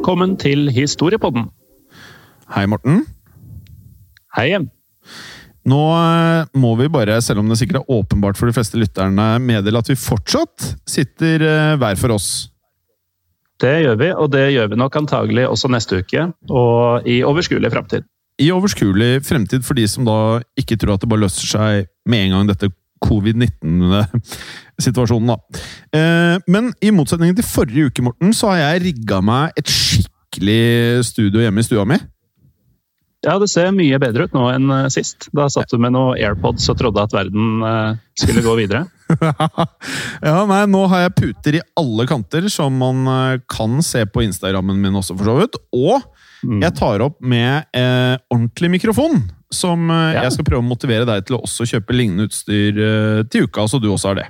Velkommen til Historiepodden. Hei, Morten. Hei. Nå eh, må vi bare, selv om det sikkert er åpenbart for de fleste lytterne, meddele at vi fortsatt sitter eh, hver for oss. Det gjør vi, og det gjør vi nok antagelig også neste uke og i overskuelig framtid. I overskuelig fremtid for de som da ikke tror at det bare løser seg med en gang dette covid-19-situasjonen, da. Eh, Men i motsetning til forrige uke, Morten, så har jeg rigga meg et skikkelig studio hjemme i stua mi. Ja, det ser mye bedre ut nå enn eh, sist. Da satt du med noen AirPods og trodde at verden eh, skulle gå videre. ja, nei, nå har jeg puter i alle kanter, som man kan se på Instagrammen min også, for så vidt. Og Mm. jeg tar opp med eh, ordentlig mikrofon, som eh, Ja. jeg skal prøve å motivere deg til å også kjøpe lignende utstyr eh, til uka, så du også har det.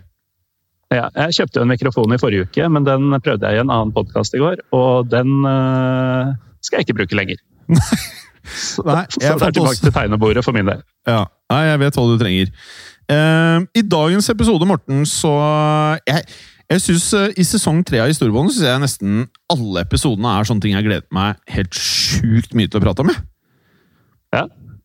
Ja, jeg kjøpte jo en mikrofon i forrige uke, men den prøvde jeg i en annen podkast i går, og den eh, skal jeg ikke bruke lenger. Så, Nei, så det er tilbake også- til tegnebordet for min del. Ja, nei, jeg vet hva du trenger. Eh, I dagens episode, Morten, så Jeg, jeg synes eh, I sesong tre av Historiebåndet syns jeg nesten alle episodene er sånne ting jeg gleder meg helt sjukt mye til å prate om. Ja.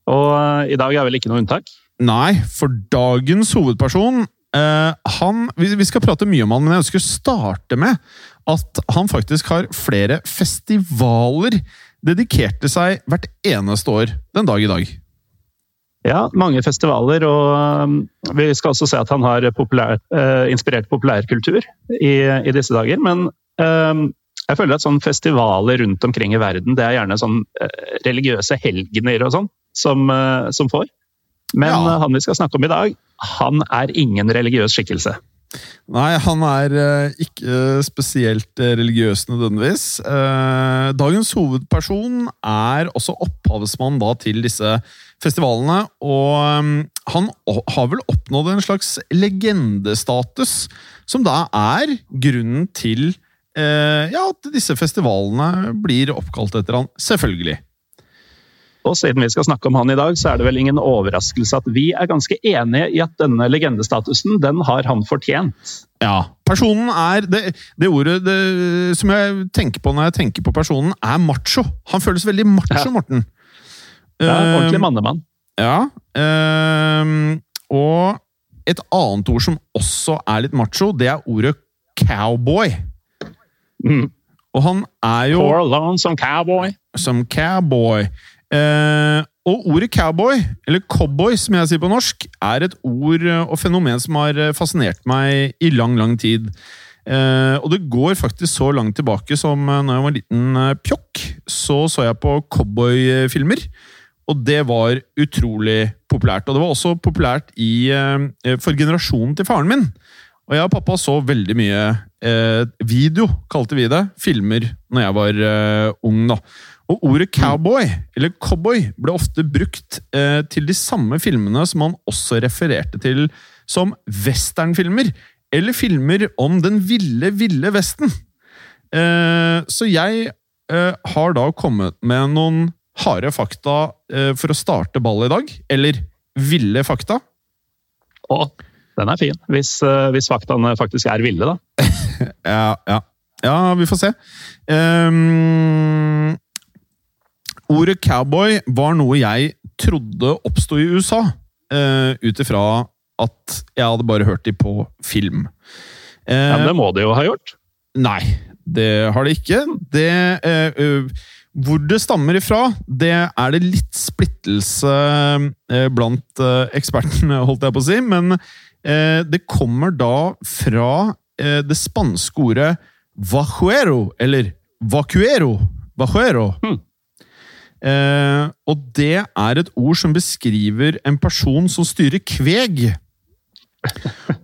Og eh, i dag er vel ikke noe unntak. Nei, for dagens hovedperson eh, han, vi, vi skal prate mye om han, men jeg ønsker å starte med at han faktisk har flere festivaler dedikerte seg hvert eneste år den dag i dag. Ja, mange festivaler, og um, vi skal også se at han har populær, eh, inspirert populærkultur i, i disse dager. Men um, jeg føler at sånne festivaler rundt omkring i verden, det er gjerne sånn eh, religiøse helgener og sånn som, eh, som får. Men Ja. eh, han vi skal snakke om i dag, han er ingen religiøs skikkelse. Nei, han er eh, ikke spesielt eh, religiøs nødvendigvis. Eh, dagens hovedperson er også opphavsmann da til disse festivalene, og eh, han har vel oppnådd en slags legendestatus, som da er grunnen til eh, ja, at disse festivalene blir oppkalt etter han, selvfølgelig. Og siden vi skal snakke om han i dag, så er det vel ingen overraskelse at vi er ganske enige i at denne legendestatusen, den har han fortjent. Ja, personen er Det, det ordet det, som jeg tenker på når jeg tenker på personen, er macho. Han føles veldig macho, Ja. Morten. Ja, ordentlig Eh, mannemann. Ja. ehm, og et annet ord som også er litt macho, det er ordet cowboy. Mm. Og han er jo Poor Som cowboy. som cowboy. Eh, og ordet cowboy, eller cowboy som jeg sier på norsk, er et ord og fenomen som har eh, fascinert meg i lang, lang tid. Eh, og det går faktisk så langt tilbake som når jeg var liten pjokk, så så jeg på cowboyfilmer. Og det var utrolig populært. Og det var også populært i, for generasjonen til faren min. Og jeg og pappa så veldig mye eh, video, kalte vi det, filmer, når jeg var eh, ung. da. Og ordet cowboy, eller cowboy, ble ofte brukt eh, til de samme filmene som han også refererte til som westernfilmer, eller filmer om den ville, ville vesten. Eh, så jeg eh, har da kommet med noen harde fakta eh, for å starte ballet i dag. Eller ville fakta. Å, den er fin. Hvis, eh, hvis faktaene faktisk er ville, da. Ja, ja. ja vi får se. Ehm, ordet cowboy var noe jeg trodde oppsto i USA, uh, ut ifra at jeg hadde bare hørt de på film. Uh, Ja, men det må de jo ha gjort. Nei, det har det ikke. Det, uh, hvor det stammer ifra, det er det litt splittelse blant ekspertene, holdt jeg på å si. Men det kommer da fra det spanske ordet vajuero, eller vacuero. Vajuero. Hmm. Eh, og det er et ord som beskriver en person som styrer kveg.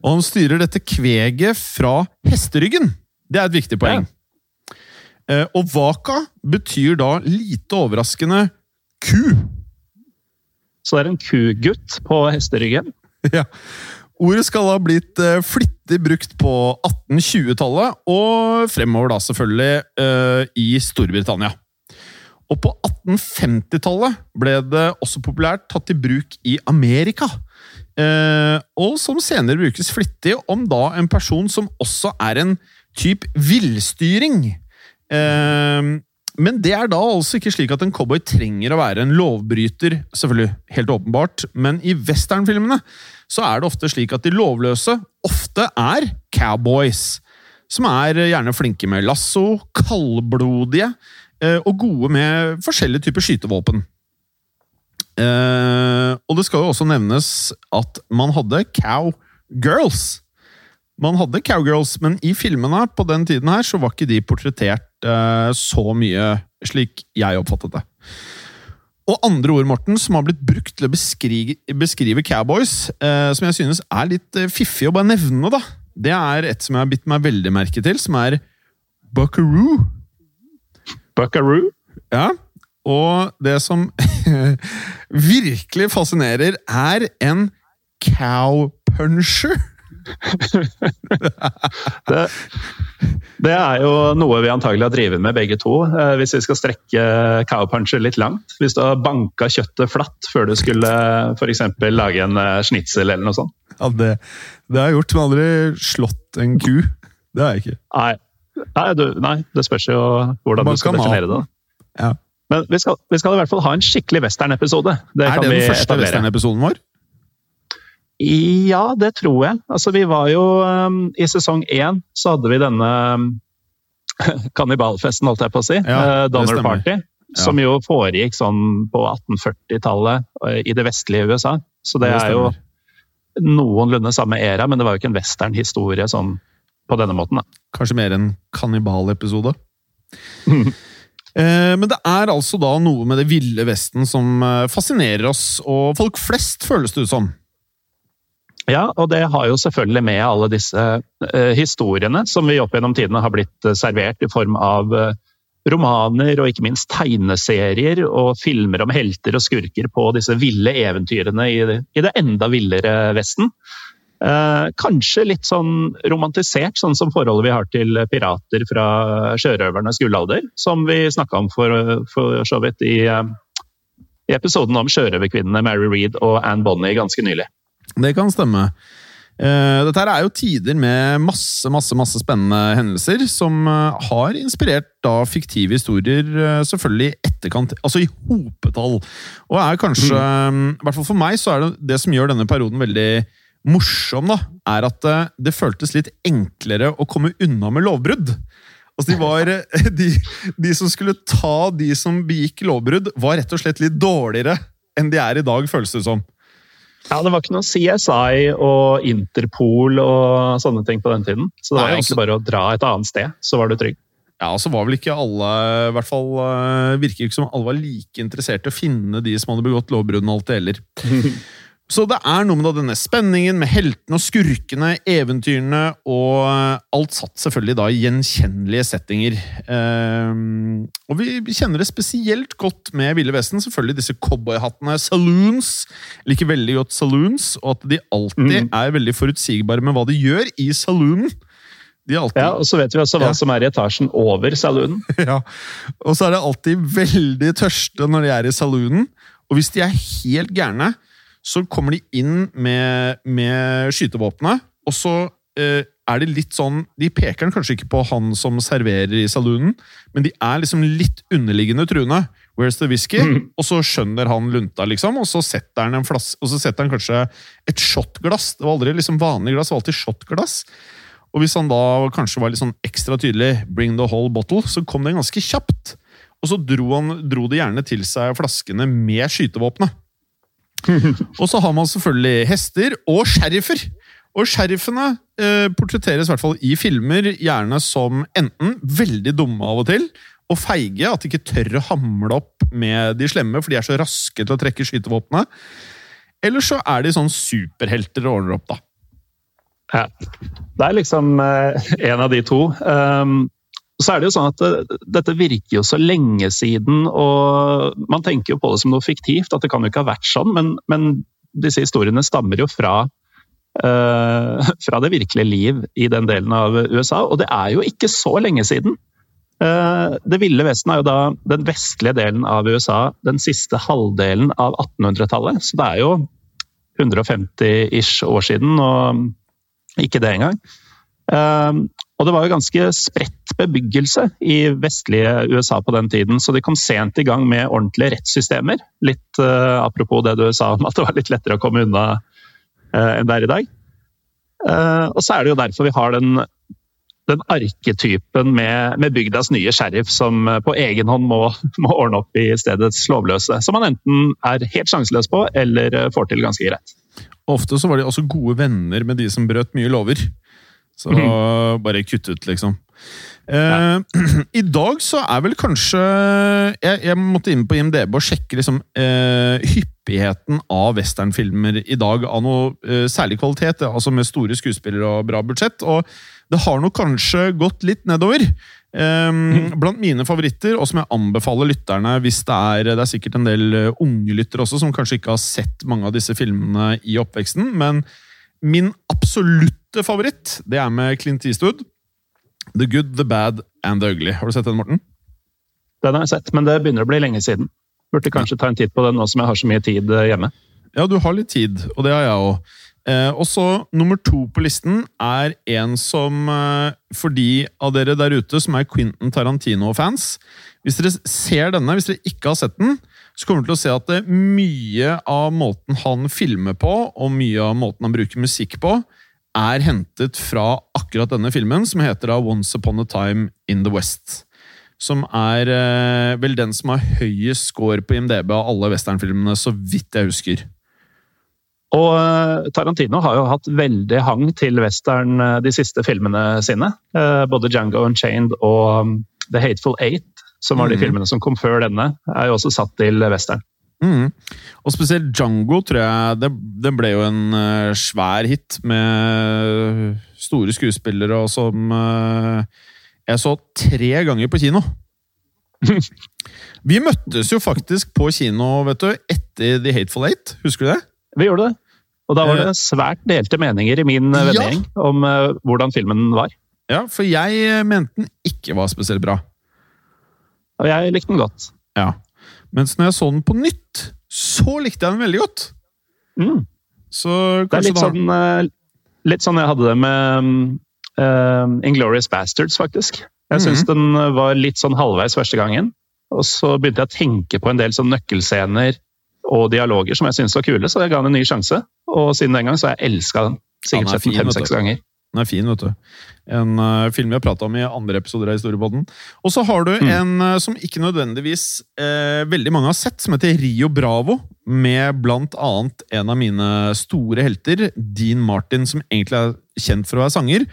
Og han styrer dette kveget fra hesteryggen. Det er et viktig poeng. Eh, og vaka betyr da lite overraskende ku. Så det er en kugutt på hesteryggen. Ja. Ordet skal ha blitt eh, flittig brukt på 1820-tallet, og fremover da selvfølgelig eh, i Storbritannia. Og på 1850-tallet ble det også populært tatt i bruk i Amerika. Eh, og som senere brukes flittig om da en person som også er en type villstyring. Eh, men det er da altså ikke slik at en cowboy trenger å være en lovbryter, selvfølgelig, helt åpenbart, men i westernfilmene så er det ofte slik at de lovløse ofte er cowboys, som er gjerne flinke med lasso, kaldblodige og gode med forskjellige typer skytevåpen. Eh, og det skal jo også nevnes at man hadde cowgirls. Man hadde cowgirls, men i filmene på den tiden her så var ikke de portrettert eh, så mye slik jeg oppfattet det. Og andre ord, Morten, som har blitt brukt til å beskrive, beskrive cowboys, eh, som jeg synes er litt eh, fiffig å bare nevne, da. Det er et som jeg har bitt meg veldig merke til, som er buckaroo. Buckaroo. Ja, og det som virkelig fascinerer, er en cowpuncher. Det, det er jo noe vi antagelig har drevet med begge to, eh, hvis vi skal strekke cowpuncher litt langt. Hvis du har banka kjøttet flatt før du skulle f.eks. lage en snitsel eller noe sånt. Ja, det, det har jeg gjort, men aldri slått en ku. Det har jeg ikke. Nei, nei, du, nei det spørs jo hvordan Man du skal definere det. Ja. Men vi skal, vi skal i hvert fall ha en skikkelig westernepisode. Er kan det den første western-episoden vår? Ja, det tror jeg. Altså, vi var jo um, I sesong én så hadde vi denne um, kannibalfesten, holdt jeg på å si. Ja, uh, det Donner. Party. Som jo foregikk sånn på 1840-tallet uh, i det vestlige USA. Så det, Det er jo noenlunde samme era, men det var jo ikke en westernhistorie sånn på denne måten. da. Kanskje mer en kannibalepisode? Eh, Men det er altså da noe med det ville Vesten som eh, fascinerer oss, og folk flest, føles det ut som. Ja, og det har jo selvfølgelig med alle disse eh, historiene som vi opp gjennom tidene har blitt servert i form av romaner og ikke minst tegneserier og filmer om helter og skurker på disse ville eventyrene i, i det enda villere Vesten. Eh, kanskje litt sånn romantisert, sånn som forholdet vi har til pirater fra sjørøvernes gullalder, som vi snakka om for, for så vidt i, eh, i episoden om sjørøverkvinnene Mary Reed og Anne Bonny ganske nylig. Det kan stemme. Eh, Dette her er jo tider med masse masse, masse spennende hendelser som har inspirert da fiktive historier, selvfølgelig i etterkant, altså i hopetall. Og er kanskje, eh, i hvert fall for meg, så er det det som gjør denne perioden veldig morsom, da, er at eh, det føltes litt enklere å komme unna med lovbrudd. Altså de, var, eh, de, de som skulle ta de som begikk lovbrudd, var rett og slett litt dårligere enn de er i dag, føles det som. Ja, det var ikke noe CSI og Interpol og sånne ting på den tiden. Så det var Nei, egentlig altså- bare å dra et annet sted, så var du trygg. Ja, og så var vel ikke alle i hvert fall eh, Virker ikke som alle var like interessert i å finne de som hadde begått lovbruddene det heller. Så det er noe med denne spenningen med heltene og skurkene, eventyrene, og eh, alt satt selvfølgelig da i gjenkjennelige settinger. Um, og vi kjenner det spesielt godt med Ville Vesten. Selvfølgelig disse cowboyhattene, saloons. Liker veldig godt saloons, og at de alltid mm. er veldig forutsigbare med hva de gjør i saloonen. De alltid Ja, Og så vet vi også hva Ja. som er i etasjen over saloonen. Ja, og så er det alltid veldig tørste når de er i saloonen. Og hvis de er helt gærne, så kommer de inn med, med skytevåpenet, og så eh, er det litt sånn De peker den kanskje ikke på han som serverer i saloonen, men de er liksom litt underliggende truende. Where's the whisky? Og så skjønner han lunta, liksom, og så setter han en flaske, og så setter han kanskje et shotglass. Det var aldri liksom vanlig glass, det var alltid shotglass. Og hvis han da kanskje var litt sånn ekstra tydelig, 'bring the whole bottle', så kom det ganske kjapt. Og så dro, han, dro de gjerne til seg flaskene med skytevåpenet. og så har man selvfølgelig hester og sheriffer. Og sheriffene eh, portretteres i hvert fall i filmer gjerne som enten veldig dumme av og til, og feige, at de ikke tør å hamle opp med de slemme, for de er så raske til å trekke skytevåpenet. Eller så er de sånn superhelter og ordner opp, da. Ja. Det er liksom eh, en av de to. Um, så er det jo sånn at det, Dette virker jo så lenge siden, og man tenker jo på det som noe fiktivt. At det kan jo ikke ha vært sånn, men, men disse historiene stammer jo fra, Uh, fra det virkelige liv i den delen av USA. Og det er jo ikke så lenge siden. Uh, det ville Vesten er jo da den vestlige delen av USA, den siste halvdelen av 1800-tallet. Så det er jo 150-ish år siden, og ikke det engang. Um, og det var jo ganske spredt bebyggelse i vestlige USA på den tiden, så de kom sent i gang med ordentlige rettssystemer. Litt uh, apropos det du sa om at det var litt lettere å komme unna uh, enn det er i dag. Uh, og så er det jo derfor vi har den, den arketypen med, med bygdas nye sheriff som på egen hånd må, må ordne opp i stedets lovløse. Som man enten er helt sjanseløs på, eller får til ganske greit. Ofte så var de også gode venner med de som brøt mye lover. Så bare kutt ut, liksom. Eh, I dag så er vel kanskje Jeg, jeg måtte inn på IMDb og sjekke liksom, eh, hyppigheten av westernfilmer i dag av noe eh, særlig kvalitet. Altså med store skuespillere og bra budsjett. Og det har nok kanskje gått litt nedover. Eh, blant mine favoritter, og som jeg anbefaler lytterne hvis det er Det er sikkert en del eh, unge lyttere også som kanskje ikke har sett mange av disse filmene i oppveksten, men min absolutte favoritt det er med Clint Eastwood. The Good, The Bad and The Ugly. Har du sett den, Morten? Den har jeg sett, men det begynner å bli lenge siden. Burde kanskje ta en titt på den nå som jeg har så mye tid eh, hjemme. Ja, du har litt tid, og det har jeg òg. Eh, og så nummer to på listen er en som eh, For de av dere der ute som er Quentin Tarantino-fans Hvis dere ser denne, hvis dere ikke har sett den, så kommer dere til å se at det, mye av måten han filmer på, og mye av måten han bruker musikk på, er hentet fra akkurat denne filmen, som heter da Once Upon a Time in the West. Som er eh, vel den som har høyest score på IMDb av alle westernfilmene, så vidt jeg husker. Og eh, Tarantino har jo hatt veldig hang til western eh, de siste filmene sine. Eh, Både Django Unchained og um, The Hateful Eight, som var de Mhm. filmene som kom før denne, er jo også satt til western. Mm. Og spesielt Django tror jeg det, det ble jo en uh, svær hit med store skuespillere og som uh, jeg så tre ganger på kino. Vi møttes jo faktisk på kino vet du, etter The Hateful Eight. Husker du det? Vi gjorde det. Og da var det svært delte meninger i min vending Ja. om uh, hvordan filmen var. Ja, For jeg eh, mente den ikke var spesielt bra. Og jeg likte den godt. Ja. Mens når jeg så den på nytt, så likte jeg den veldig godt. Mm. Så Det er litt da sånn, eh, litt sånn jeg hadde det med um, Inglorious Bastards, faktisk. Jeg Mhm. syns den var litt sånn halvveis første gangen. Og så begynte jeg å tenke på en del sånn nøkkelscener og dialoger som jeg syntes var kule, så jeg ga den en ny sjanse. Og siden den gang så har jeg elska den. Sikkert er sett den fem-seks ganger. Den er fin, vet du. En uh, film vi har prata om i andre episoder av Historiepodden. Og så har du Mm. en uh, som ikke nødvendigvis uh, veldig mange har sett, som heter Rio Bravo. Med blant annet en av mine store helter, Dean Martin, som egentlig er kjent for å være sanger.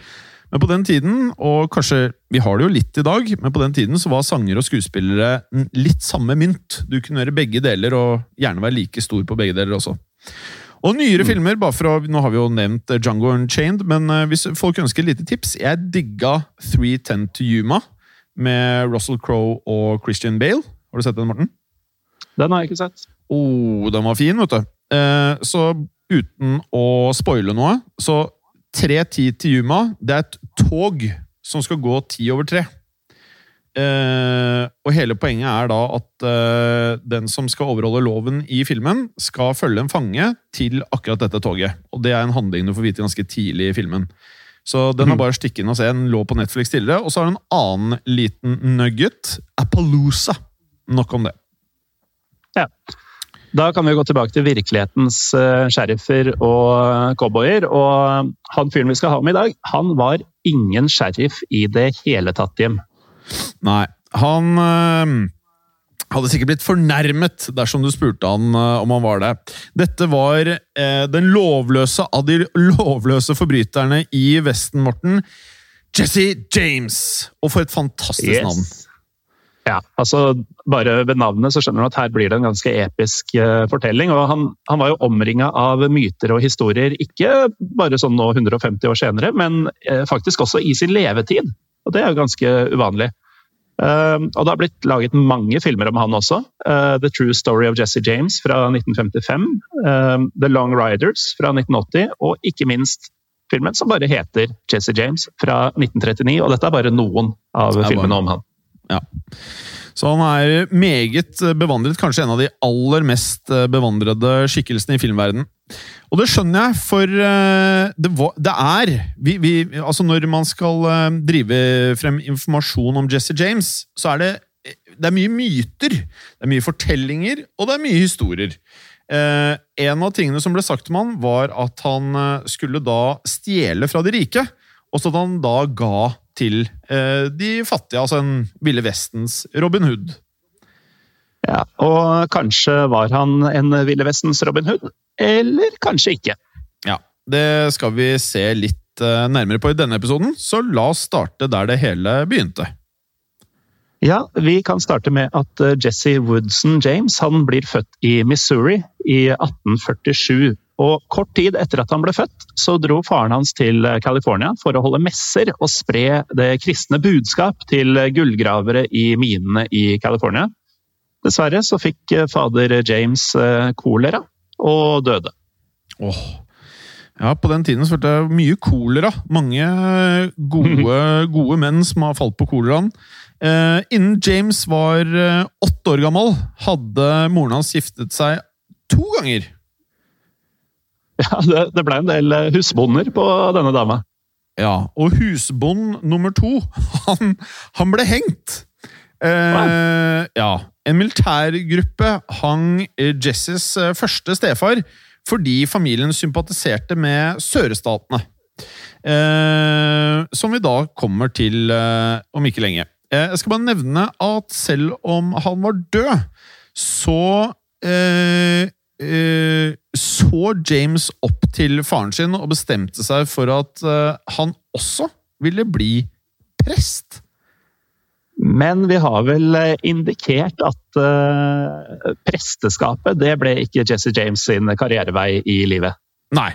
Men på den tiden, og kanskje vi har det jo litt i dag, men på den tiden så var sanger og skuespillere litt samme mynt. Du kunne gjøre begge deler, og gjerne være like stor på begge deler også. Og nyere filmer, bare for å, Nå har vi jo nevnt Jungo Unchained, men eh, hvis folk ønsker et lite tips Jeg digga 310 to Yuma med Russell Crowe og Christian Bale. Har du sett den, Morten? Den har jeg ikke sett. Oh, den var fin, vet du. Eh, så uten å spoile noe, så 3.10 til Yuma. Det er et tog som skal gå ti over tre. Eh, og hele poenget er da at eh, den som skal overholde loven i filmen, skal følge en fange til akkurat dette toget. Og det er en handling du får vite ganske tidlig i filmen. Så den er bare å stikke inn og se. Den lå på Netflix tidligere. Og så har du en annen liten nugget. Appaloosa. Nok om det. Ja. Da kan vi gå tilbake til virkelighetens uh, sheriffer og cowboyer. Og han fyren vi skal ha med i dag, han var ingen sheriff i det hele tatt, Jim. Nei. Han øh, hadde sikkert blitt fornærmet dersom du spurte han øh, om han var det. Dette var øh, den lovløse av de lovløse forbryterne i Vesten, Morten. Jesse James! Og for et fantastisk yes. navn. Ja, altså Bare ved navnet så skjønner du at her blir det en ganske episk uh, fortelling. og Han, han var jo omringa av myter og historier, ikke bare sånn nå 150 år senere, men uh, faktisk også i sin levetid. Og det er jo ganske uvanlig. Uh, og det har blitt laget mange filmer om han også. Uh, The True Story of Jesse James fra 1955. Uh, The Long Riders fra 1980. Og ikke minst filmen som bare heter Jesse James fra 1939. Og dette er bare noen av filmene om han. Ja. Så han er meget bevandret, kanskje en av de aller mest bevandrede skikkelsene i filmverdenen. Og det skjønner jeg, for eh, det, det er vi, vi, altså Når man skal eh, drive frem informasjon om Jesse James, så er det, det er mye myter, det er mye fortellinger, og det er mye historier. Eh, en av tingene som ble sagt om han, var at han skulle da stjele fra de rike, og så at han da ga til de fattige, altså en Ville Vestens Robin Hood. Ja, og kanskje var han en Ville Vestens Robin Hood, eller kanskje ikke. Ja, det skal vi se litt eh, nærmere på i denne episoden, så la oss starte der det hele begynte. Ja, vi kan starte med at eh, Jesse Woodson James han blir født i Missouri i 1847. Og Kort tid etter at han ble født, så dro faren hans til eh, California for å holde messer og spre det kristne budskap til gullgravere i minene i California. Dessverre så fikk fader James kolera, og døde. Oh. Ja, på den tiden så følte jeg mye kolera. Mange gode, gode menn som har falt på koleraen. Eh, innen James var eh, åtte år gammel, hadde moren hans giftet seg to ganger. Ja, det, det ble en del eh, husbonder på denne dama. Ja, og husbond nummer to, han, han ble hengt! Eh, ja. En militærgruppe hang Jesses eh, første stefar fordi familien sympatiserte med sørstatene. Eh, som vi da kommer til eh, om ikke lenge. Eh, jeg skal bare nevne at selv om han var død, så eh, så James opp til faren sin og bestemte seg for at han også ville bli prest. Men vi har vel eh, indikert at uh, presteskapet det ble ikke Jesse James sin karrierevei i livet. Nei.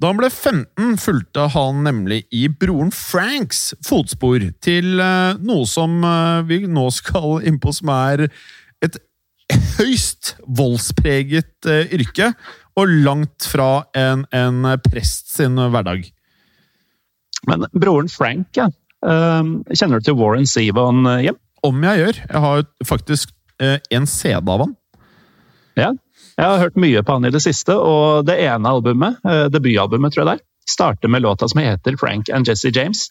Da han ble 15, fulgte han nemlig i broren Franks fotspor til uh, noe som uh, vi nå skal innpå, som er et høyst voldspreget yrke, og langt fra en, en prest sin hverdag. Men broren Frank, ja. Ehm, kjenner du til Warren Zevon eh, hjem? Om jeg gjør. Jeg har faktisk eh, en CD av han. Ja, jeg har hørt mye på han i det siste, og det ene albumet, eh, debutalbumet tror jeg det er, starter med låta som heter Frank and Jesse James.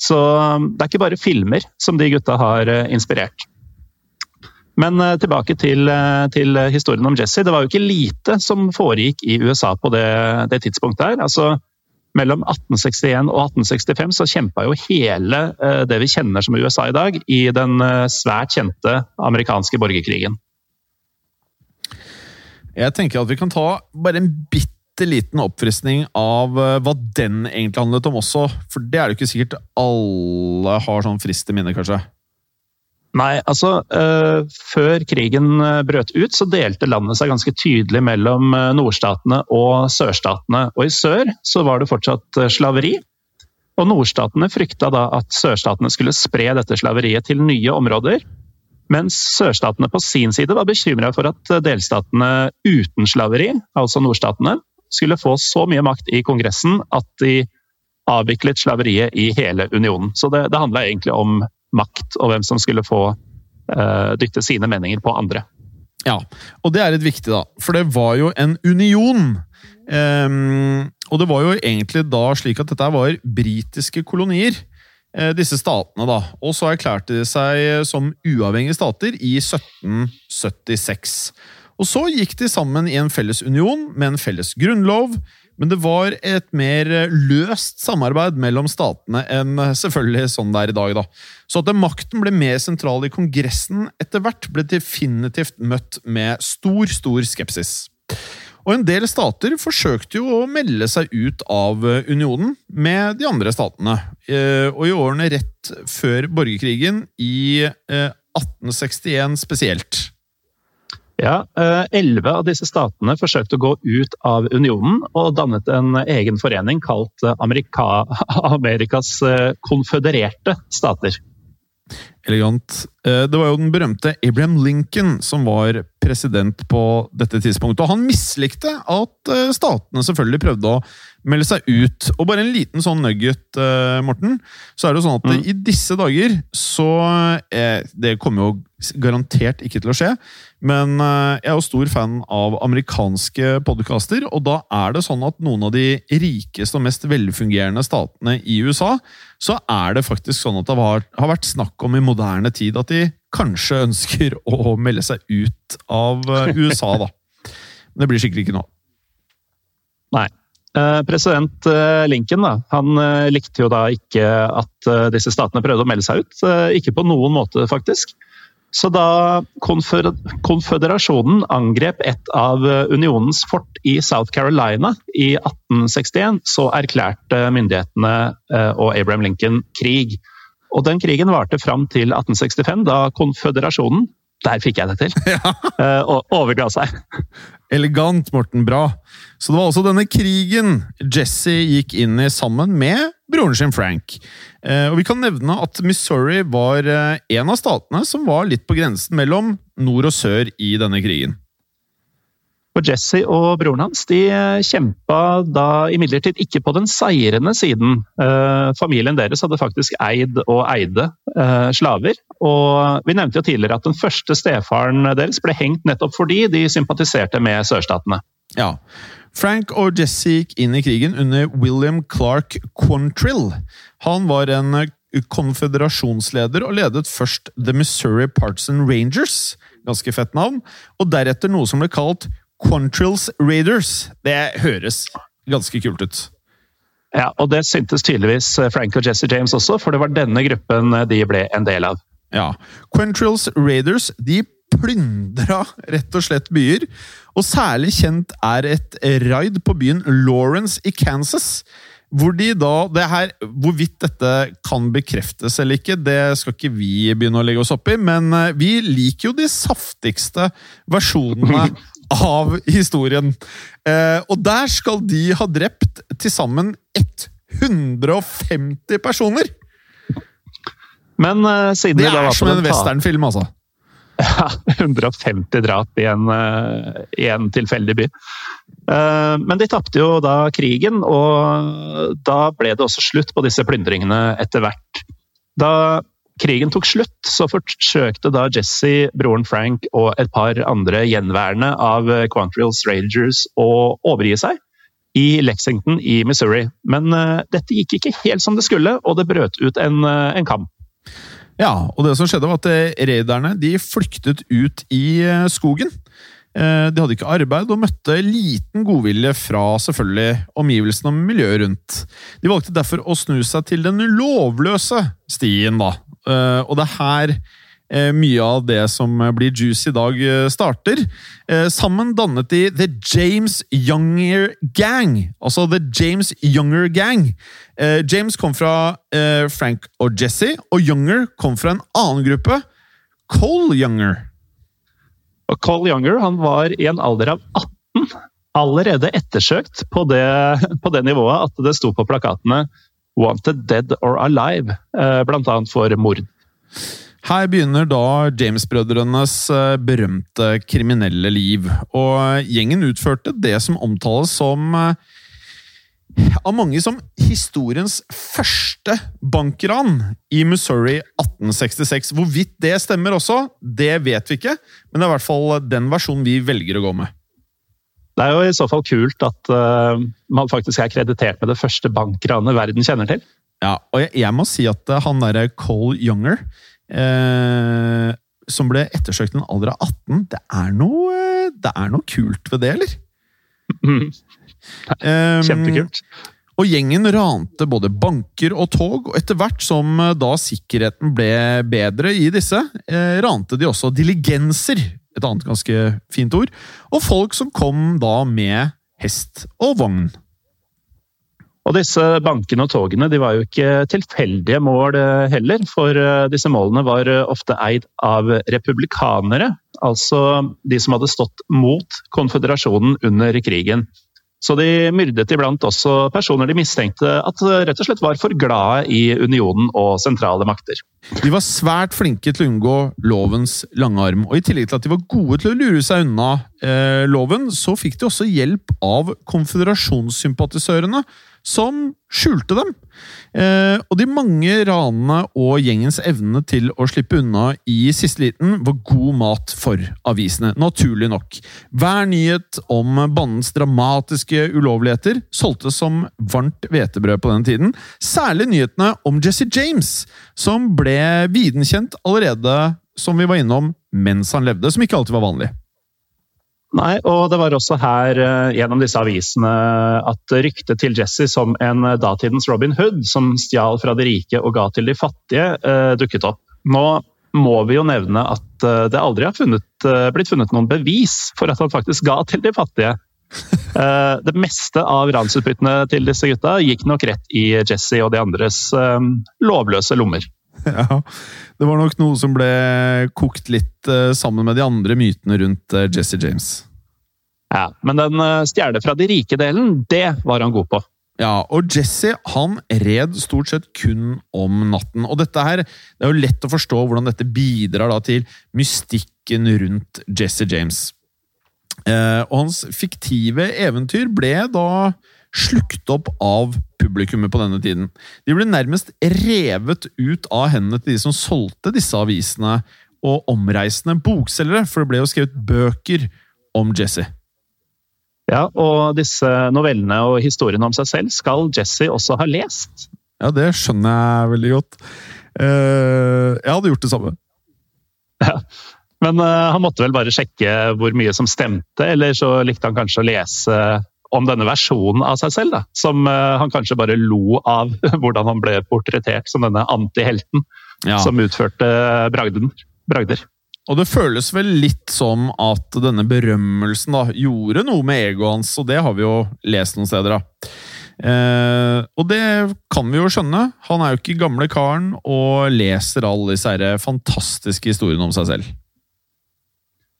Så ehm, det er ikke bare filmer som de gutta har inspirert. Men tilbake til, til, historien om Jesse. Det var jo ikke lite som foregikk i USA på det, det tidspunktet her. Altså, mellom 1861 og 1865 så kjempa jo hele eh, det vi kjenner som USA i dag, i den eh, svært kjente amerikanske borgerkrigen. Jeg tenker at vi kan ta bare en bitte liten oppfriskning av eh, hva den egentlig handlet om også. For det er det ikke sikkert alle har sånn frist i minne, kanskje? Nei, altså uh, Før krigen eh, brøt ut, så delte landet seg ganske tydelig mellom eh, nordstatene og sørstatene. Og i sør så var det fortsatt slaveri. Og nordstatene frykta da at sørstatene skulle spre dette slaveriet til nye områder. Mens sørstatene på sin side var bekymra for at delstatene uten slaveri, altså nordstatene, skulle få så mye makt i Kongressen at de avviklet slaveriet i hele unionen. Så det, det handla egentlig om makt og hvem som skulle få uh, dytte sine meninger på andre. Ja, og det er litt viktig, da. For det var jo en union. Um, og det var jo egentlig da slik at dette var britiske kolonier, uh, disse statene, da. Og så erklærte de seg som uavhengige stater i 1776. Og så gikk de sammen i en felles union med en felles grunnlov, men det var et mer løst samarbeid mellom statene enn selvfølgelig sånn det er i dag. da. Så at makten ble mer sentral i Kongressen etter hvert, ble definitivt møtt med stor, stor skepsis. Og en del stater forsøkte jo å melde seg ut av unionen med de andre statene. Eh, og i årene rett før borgerkrigen, i 1861 eh, spesielt, ja, eh, Elleve av disse statene forsøkte å gå ut av unionen og dannet en egen forening kalt eh, Amerika, Amerikas eh, konfødererte stater. Elegant. Det var jo den berømte Abraham Lincoln som var president på dette tidspunktet. Og han mislikte at statene selvfølgelig prøvde å melde seg ut. Og bare en liten sånn nugget, Morten. Så er det jo sånn at mm. i disse dager så Det kommer jo garantert ikke til å skje. Men eh, jeg er jo stor fan av amerikanske podkaster, og da er det sånn at noen av de rikeste og mest velfungerende statene i USA, så er det faktisk sånn at det har vært snakk om i moderne tid at de kanskje ønsker å melde seg ut av eh, USA, da. Men det blir sikkert ikke nå. Nei. Eh, president Lincoln da, han likte jo da ikke at disse statene prøvde å melde seg ut. Ikke på noen måte, faktisk. Så da konføderasjonen angrep et av unionens fort i South Carolina i 1861, så erklærte myndighetene eh, og Abraham Lincoln krig. Og den krigen varte fram til 1865, da konføderasjonen der fikk jeg det til! Ja. Uh, overga seg. Elegant, Morten. Bra. Så det var altså denne krigen Jesse gikk inn i sammen med broren sin Frank. Uh, og vi kan nevne at Missouri var uh, en av statene som var litt på grensen mellom nord og sør i denne krigen. For Jesse og broren hans de eh, kjempa da imidlertid ikke på den seirende siden. Eh, familien deres hadde faktisk eid og eide eh, slaver. Og vi nevnte jo tidligere at den første stefaren deres ble hengt nettopp fordi de sympatiserte med sørstatene. Ja. Frank og Jesse gikk inn i krigen under William Clark Quantrill. Han var en konføderasjonsleder og ledet først The Missouri Partisan Rangers, ganske fett navn, og deretter noe som ble kalt Quantrills Raiders. Det høres ganske kult ut. Ja, og det syntes tydeligvis eh, Frank og Jesse James også, for det var denne gruppen eh, de ble en del av. Ja. Quantrills Raiders de plyndra rett og slett byer, og særlig kjent er et raid på byen Lawrence i Kansas. Hvor de da, det her, Hvorvidt dette kan bekreftes eller ikke, det skal ikke vi begynne å legge oss opp i, men eh, vi liker jo de saftigste versjonene av historien. Eh, og der skal de ha drept til sammen 150 personer! Men uh, siden Det er som en westernfilm, altså. Ja, 150 drap i en, uh, i en tilfeldig by. Uh, men de tapte jo da krigen, og da ble det også slutt på disse plyndringene etter hvert. Da krigen tok slutt, så forsøkte da Jesse, broren Frank og et par andre gjenværende av Quantrills Rangers å overgi seg i Lexington i Missouri. Men uh, dette gikk ikke helt som det skulle, og det brøt ut en, uh, en kamp. Ja, og det som skjedde var at eh, raiderne de flyktet ut i skogen. De hadde ikke arbeid og møtte liten godvilje fra selvfølgelig omgivelsene og miljøet rundt. De valgte derfor å snu seg til den lovløse stien, da, Eh, og det er her eh, mye av det som blir juicy i dag, eh, starter. Sammen dannet de The James Younger Gang. Altså The James Younger Gang. James kom fra Frank og Jesse, og Younger kom fra en annen gruppe. Cole Younger. Og Cole Younger han var i en alder av 18 allerede ettersøkt på det, på det nivået at det sto på plakatene 'Wanted Dead or Alive', eh, bl.a. for mord. Her begynner da James-brødrenes eh, berømte kriminelle liv. Og gjengen utførte det som omtales som eh, av mange som historiens første bankran i Missouri 1866. Hvorvidt det stemmer også, det vet vi ikke, men det er i hvert fall den versjonen vi velger å gå med. Det er jo i så fall kult at uh, man faktisk er kreditert med det første bankranet verden kjenner til. Ja, og jeg, jeg må si at uh, han derre Cole Younger, uh, som ble ettersøkt i en alder av 18, det er, noe, det er noe kult ved det, eller? Mm. Kjempekult. Um, og gjengen rante både banker og tog, og etter hvert som da sikkerheten ble bedre i disse, eh, rante de også diligenser, et annet ganske fint ord, og folk som kom da med hest og vogn. Og disse bankene og togene de var jo ikke tilfeldige mål eh, heller, for eh, disse målene var eh, ofte eid av republikanere, altså de som hadde stått mot konføderasjonen under krigen. Så de myrdet iblant også personer de mistenkte at rett og slett var for glade i unionen og sentrale makter. De var svært flinke til å unngå lovens lange arm, og i tillegg til at de var gode til å lure seg unna eh, loven, så fikk de også hjelp av konføderasjonssympatisørene, som skjulte dem. Eh, og de mange ranene og gjengens evne til å slippe unna i siste liten var god mat for avisene, naturlig nok. Hver nyhet om bandens dramatiske ulovligheter solgtes som varmt hvetebrød på den tiden. Særlig nyhetene om Jesse James, som ble videnkjent allerede, som vi var innom, mens han levde, som ikke alltid var vanlig. Nei, og det var også her uh, gjennom disse avisene at ryktet til Jesse som en uh, datidens Robin Hood, som stjal fra de rike og ga til de fattige, uh, dukket opp. Nå må vi jo nevne at det aldri har funnet, blitt funnet noen bevis for at han faktisk ga til de fattige. det meste av ransutbyttene til disse gutta gikk nok rett i Jesse og de andres lovløse lommer. Ja, det var nok noe som ble kokt litt uh, sammen med de andre mytene rundt uh, Jesse James. Ja, Men den uh, stjele fra de rike-delen, det var han god på. Ja, og Jesse han red stort sett kun om natten. Og dette her, det er jo lett å forstå hvordan dette bidrar da, til mystikken rundt Jesse James. og hans fiktive eventyr ble da slukt opp av publikummet på denne tiden. De ble nærmest revet ut av hendene til de som solgte disse avisene, og omreisende bokselgere, for det ble jo skrevet bøker om Jesse. Ja, og disse novellene og historiene om seg selv skal Jesse også ha lest. Ja, det skjønner jeg veldig godt. Eh, jeg hadde gjort det samme. Ja, Men uh, han måtte vel bare sjekke hvor mye som stemte, eller så likte han kanskje å lese om denne versjonen av seg selv, da, som uh, han kanskje bare lo av hvordan han ble portrettert som denne antihelten ja. som utførte bragden, bragder. Og det føles vel litt som at denne berømmelsen da, gjorde noe med egoet hans, og det har vi jo lest noen steder. da. Eh, og det kan vi jo skjønne. Han er jo ikke gamle karen og leser alle disse fantastiske historiene om seg selv.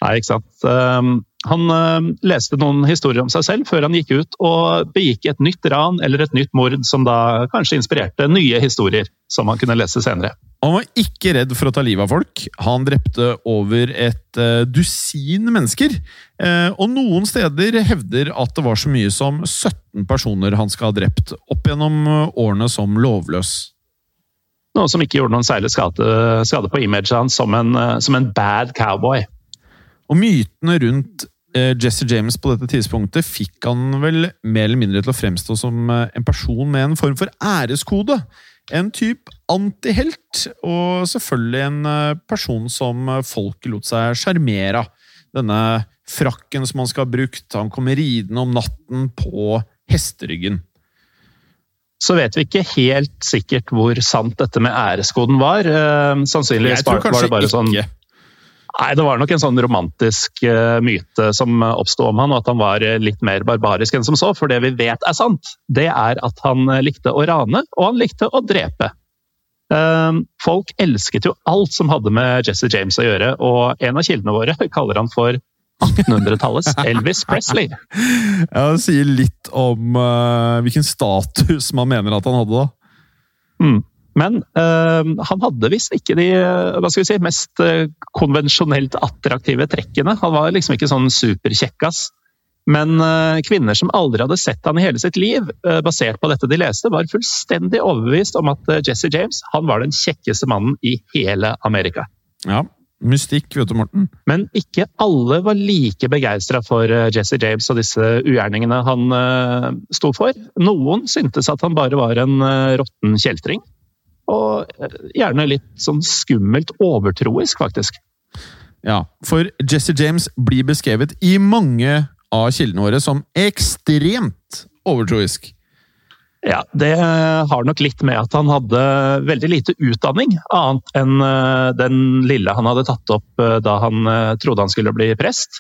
Nei, ikke sant. Um, han uh, leste noen historier om seg selv før han gikk ut og begikk et nytt ran eller et nytt mord som da kanskje inspirerte nye historier som han kunne lese senere. Han var ikke redd for å ta livet av folk. Han drepte over et uh, dusin mennesker. Uh, og noen steder hevder at det var så mye som 17 personer han skal ha drept opp gjennom årene som lovløs. Noe som ikke gjorde noen særlig skade, skade på imaget hans som en, som en bad cowboy. Og mytene rundt Jesse James på dette tidspunktet fikk han vel mer eller mindre til å fremstå som eh, en person med en form for æreskode. En type antihelt, og selvfølgelig en eh, person som folk lot seg sjarmere av. Denne frakken som han skal ha brukt, han kommer ridende om natten på hesteryggen. Så vet vi ikke helt sikkert hvor sant dette med æreskoden var. Sannsynligvis var det bare sånn ikke. Nei, Det var nok en sånn romantisk uh, myte som oppsto om han, og at han var eh, litt mer barbarisk enn som så. For det vi vet er sant, det er at han eh, likte å rane, og han likte å drepe. Folk elsket jo alt som hadde med Jesse James å gjøre, og en av kildene våre kaller han for 1800-tallets Elvis Presley. Ja, Det sier litt om hvilken status man mener at han hadde, da. Mm. Men øh, han hadde visst ikke de hva skal vi si, mest øh, konvensjonelt attraktive trekkene. Han var liksom ikke sånn superkjekkas. Men øh, kvinner som aldri hadde sett han i hele sitt liv, øh, basert på dette de leste, var fullstendig overbevist om at Jesse James han var den kjekkeste mannen i hele Amerika. Ja, mystikk, vet du, Morten. Men ikke alle var like begeistra for Jesse James og disse ugjerningene han sto for. Noen syntes at han bare var en råtten kjeltring. Og gjerne litt sånn skummelt overtroisk, faktisk. Ja, for Jesse James blir beskrevet i mange av kildene våre som ekstremt overtroisk. Ja, det har nok litt med at han hadde veldig lite utdanning, annet enn eh, den lille han hadde tatt opp eh, da han eh, trodde han skulle bli prest.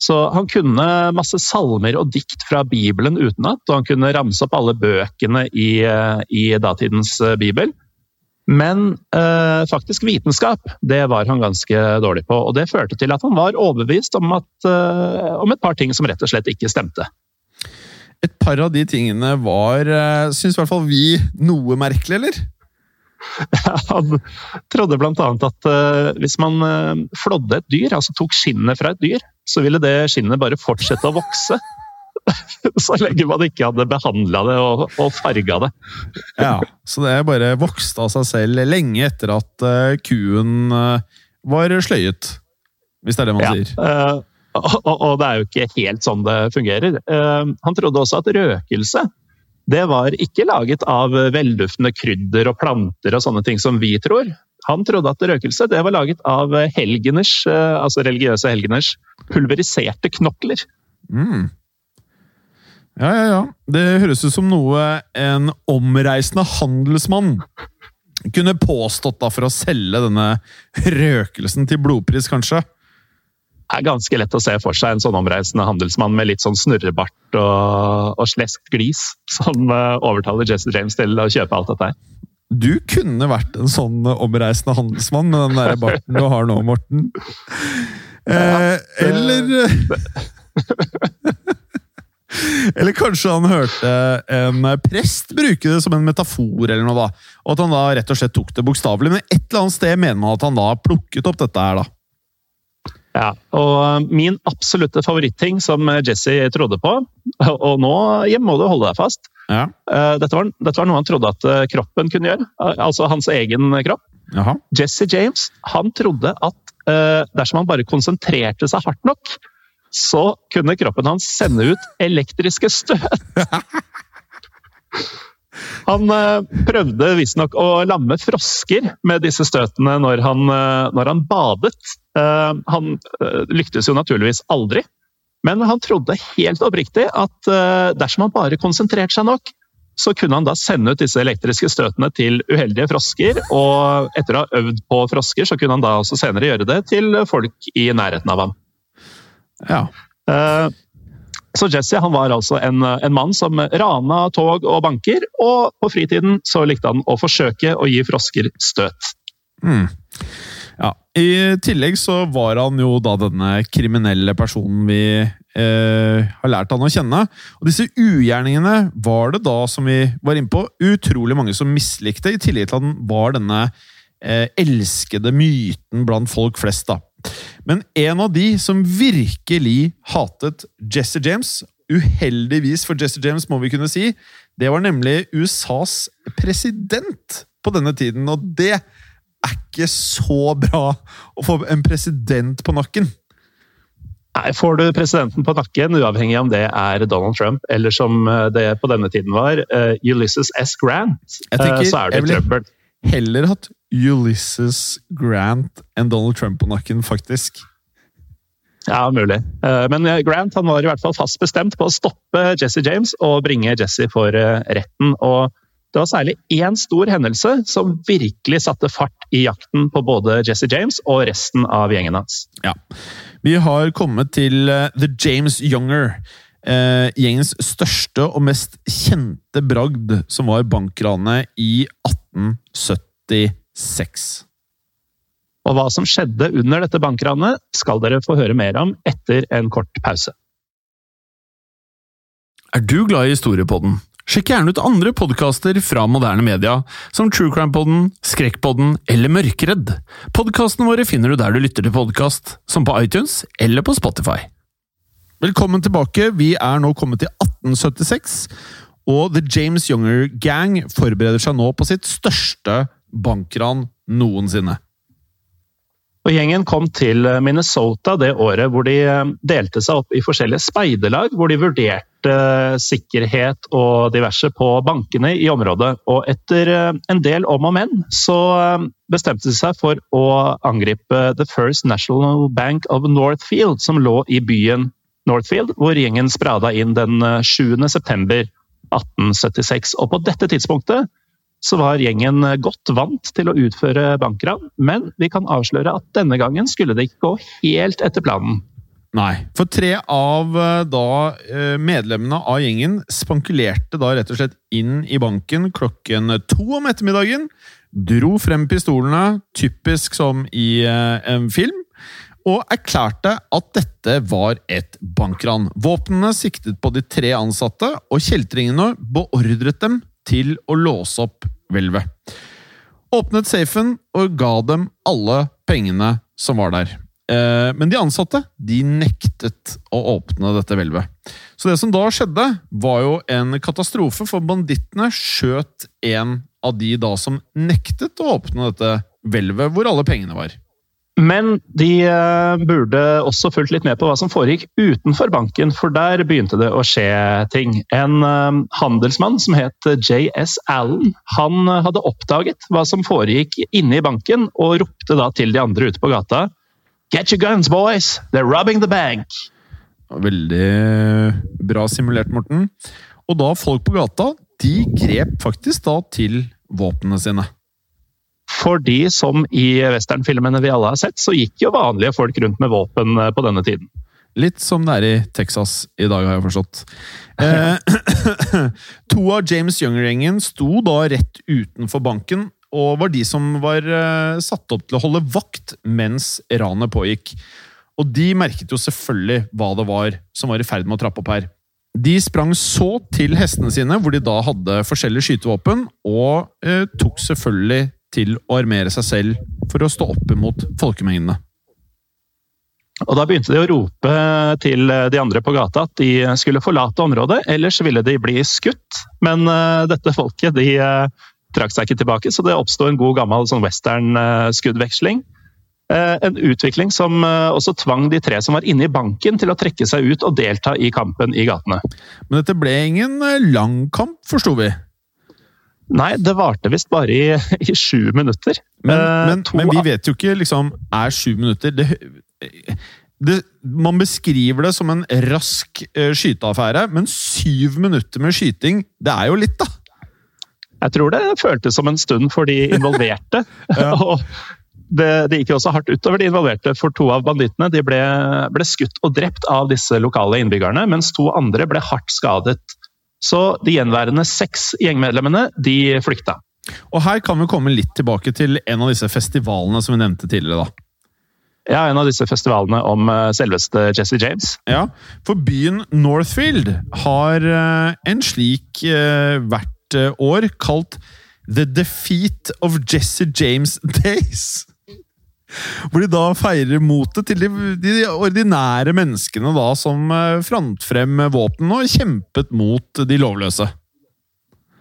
Så han kunne masse salmer og dikt fra Bibelen utenat, og han kunne ramse opp alle bøkene i, i datidens bibel. Men eh, faktisk vitenskap, det var han ganske dårlig på. Og det førte til at han var overbevist om, at, eh, om et par ting som rett og slett ikke stemte. Et par av de tingene var, eh, syns i hvert fall vi, noe merkelig, eller? Han trodde bl.a. at uh, hvis man uh, flådde et dyr, altså tok skinnet fra et dyr, så ville det skinnet bare fortsette å vokse. så lenge man ikke hadde behandla det og, og farga det. ja, Så det bare vokste av seg selv lenge etter at uh, kuen uh, var sløyet. Hvis det er det man ja, sier. Uh, og, og, det er jo ikke helt sånn det fungerer. han trodde også at røkelse det var ikke laget av velduftende krydder og planter og sånne ting som vi tror. Han trodde at røkelse det var laget av helgeners, altså religiøse helgeners, pulveriserte knokler. Mm. Ja, ja, ja. Det høres ut som noe en omreisende handelsmann kunne påstått da for å selge denne røkelsen til blodpris, kanskje. Det er ganske lett å se for seg en sånn omreisende handelsmann med litt sånn snurrebart og, og slesk glis, som uh, overtaler Jesse James til å kjøpe alt dette her. Du kunne vært en sånn omreisende handelsmann med den der barten du har nå, Morten. Eh, eller Eller kanskje han hørte en prest bruke det som en metafor, eller noe da, og at han da rett og slett tok det bokstavelig. Men et eller annet sted mener man at han da plukket opp dette her, da. Ja, og eh, min absolutte favoritting som Jesse trodde på, og nå hjemme må du holde deg fast ja. Eh, dette, var, dette, var, noe han trodde at eh, kroppen kunne gjøre, altså hans egen kropp. Jaha. Jesse James han trodde at dersom han bare konsentrerte seg hardt nok, så kunne kroppen hans sende ut elektriske støt. Han eh, prøvde visstnok å lamme frosker med disse støtene når han, eh, når han badet. Eh, han lyktes jo naturligvis aldri, men han trodde helt oppriktig at dersom han bare konsentrerte seg nok, så kunne han da sende ut disse elektriske støtene til uheldige frosker. Og etter å ha øvd på frosker, så kunne han da også senere gjøre det til folk i nærheten av ham. Ja. Eh, så Jesse han var altså en, en, mann som rana tog og banker, og på fritiden så likte han å forsøke å gi frosker støt. Mm. Ja, I tillegg så var han jo da denne kriminelle personen vi eh, har lært han å kjenne. Og disse ugjerningene var det da, som vi var inne på, utrolig mange som mislikte, i tillegg til at han var denne eh, elskede myten blant folk flest. da. Men en av de som virkelig hatet Jesse James, uheldigvis for Jesse James, må vi kunne si, det var nemlig USAs president på denne tiden. Og det er ikke så bra å få en president på nakken. Nei, Får du presidenten på nakken, uavhengig om det er Donald Trump eller som det på denne tiden var uh, Ulysses S. Grant, tenker, uh, så er det trøbbel heller hatt Ulysses Grant enn Donald Trump på nakken, faktisk. Ja, mulig. Eh, men eh, Grant han var i hvert fall fast bestemt på å stoppe Jesse James og bringe Jesse for eh, retten. Og det var særlig én stor hendelse som virkelig satte fart i jakten på både Jesse James og resten av gjengen hans. Ja. Vi har kommet til The James Younger. Eh, gjengens største og mest kjente bragd, som var bankranet i 1876. Og hva som skjedde under dette bankranet, skal dere få høre mer om etter en kort pause. Er du glad i historiepodden? Sjekk gjerne ut andre podkaster fra moderne media, som True Crime-podden, Skrekkpodden eller Mørkredd. Podkastene våre finner du der du lytter til podkast, som på iTunes eller på Spotify. Velkommen tilbake. Vi er nå kommet til 1876, og The James Younger Gang forbereder seg nå på sitt største bankran noensinne. Og Gjengen kom til Minnesota det året hvor de eh, delte seg opp i forskjellige speiderlag, hvor de vurderte eh, sikkerhet og diverse på bankene i området. Og etter eh, en del om og men, så bestemte de seg for å angripe The First National Bank of Northfield, som lå i byen Northfield, hvor gjengen sprada inn den 7. september 1876. Og på dette tidspunktet så var gjengen godt vant til å utføre bankran, men vi kan avsløre at denne gangen skulle det ikke gå helt etter planen. Nei, for tre av eh, da eh, medlemmene av gjengen spankulerte da rett og slett inn i banken klokken to om ettermiddagen, dro frem pistolene, typisk som i eh, en film, og erklærte at dette var et bankran. Våpnene siktet på de tre ansatte, og kjeltringene beordret dem til å låse opp hvelvet. Åpnet safen og ga dem alle pengene som var der. Eh, men de ansatte de nektet å åpne dette hvelvet. Så det som da skjedde, var jo en katastrofe, for bandittene skjøt en av de da som nektet å åpne dette hvelvet hvor alle pengene var. Men de eh, burde også fulgt litt med på hva som foregikk utenfor banken, for der begynte det å skje ting. En eh, handelsmann som het JS Allen, han hadde oppdaget hva som foregikk inne i banken, og ropte da til de andre ute på gata Get your guns, boys! They're robbing the bank! Veldig bra simulert, Morten. Og da folk på gata, de grep faktisk da til våpnene sine. Fordi som i westernfilmene vi alle har sett, så gikk jo vanlige folk rundt med våpen eh, på denne tiden. Litt som det er i Texas i dag, har jeg forstått. Eh, to av James Younger-gjengen sto da rett utenfor banken, og var de som var eh, satt opp til å holde vakt mens ranet pågikk. Og de merket jo selvfølgelig hva det var som var i ferd med å trappe opp her. De sprang så til hestene sine, hvor de da hadde forskjellige skytevåpen, og eh, tok selvfølgelig til å armere seg selv for å stå opp imot folkemengdene. Og Da begynte de å rope til de andre på gata at de skulle forlate området, ellers ville de bli skutt. Men uh, dette folket de uh, trakk seg ikke tilbake, så det oppsto en god gammel sånn western-skuddveksling. Uh, en utvikling som også tvang de tre som var inne i banken til å trekke seg ut og delta i kampen i gatene. Men dette ble ingen lang kamp, forsto vi? Nei, det varte visst bare i, i sju minutter. Men, eh, men, men, vi vet jo ikke liksom Er sju minutter det, det, Man beskriver det som en rask uh, skyteaffære, men syv minutter med skyting, det er jo litt, da! Jeg tror det føltes som en stund for de involverte. ja. og det, det, gikk jo også hardt utover de involverte, for to av bandittene de ble, ble skutt og drept av disse lokale innbyggerne, mens to andre ble hardt skadet så de gjenværende seks gjengmedlemmene de flykta. Og her kan vi komme litt tilbake til en av disse festivalene som vi nevnte tidligere. da. Ja, en av disse festivalene om eh, selveste Jesse James. Ja, for byen Northfield har eh, en slik eh, hvert år kalt The Defeat of Jesse James Days. Hvor de da feirer motet til de, de, ordinære menneskene da som eh, frant frem våpen og kjempet mot de lovløse.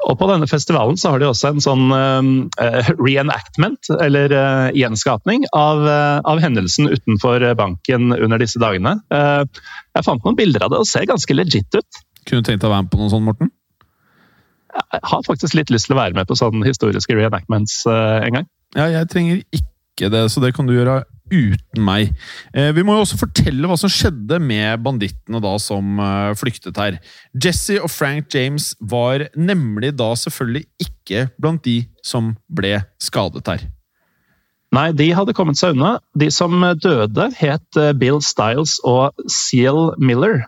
Og På denne festivalen så har de også en sånn uh, reenactment, eller uh, gjenskapning, av, uh, av, hendelsen utenfor banken under disse dagene. jeg fant noen bilder av det og ser ganske legit ut. Kunne du tenkt deg å være med på noe sånt, Morten? Jeg har faktisk litt lyst til å være med på sånne historiske reenactments en gang. Ja, jeg trenger ikke ikke det, så det kan du gjøre uten meg. Eh, vi må jo også fortelle hva som skjedde med bandittene da som eh, flyktet her. Jesse og Frank James var nemlig da selvfølgelig ikke blant de som ble skadet her. Nei, de hadde kommet seg unna. De som døde, het eh, Bill Styles og Seal Miller.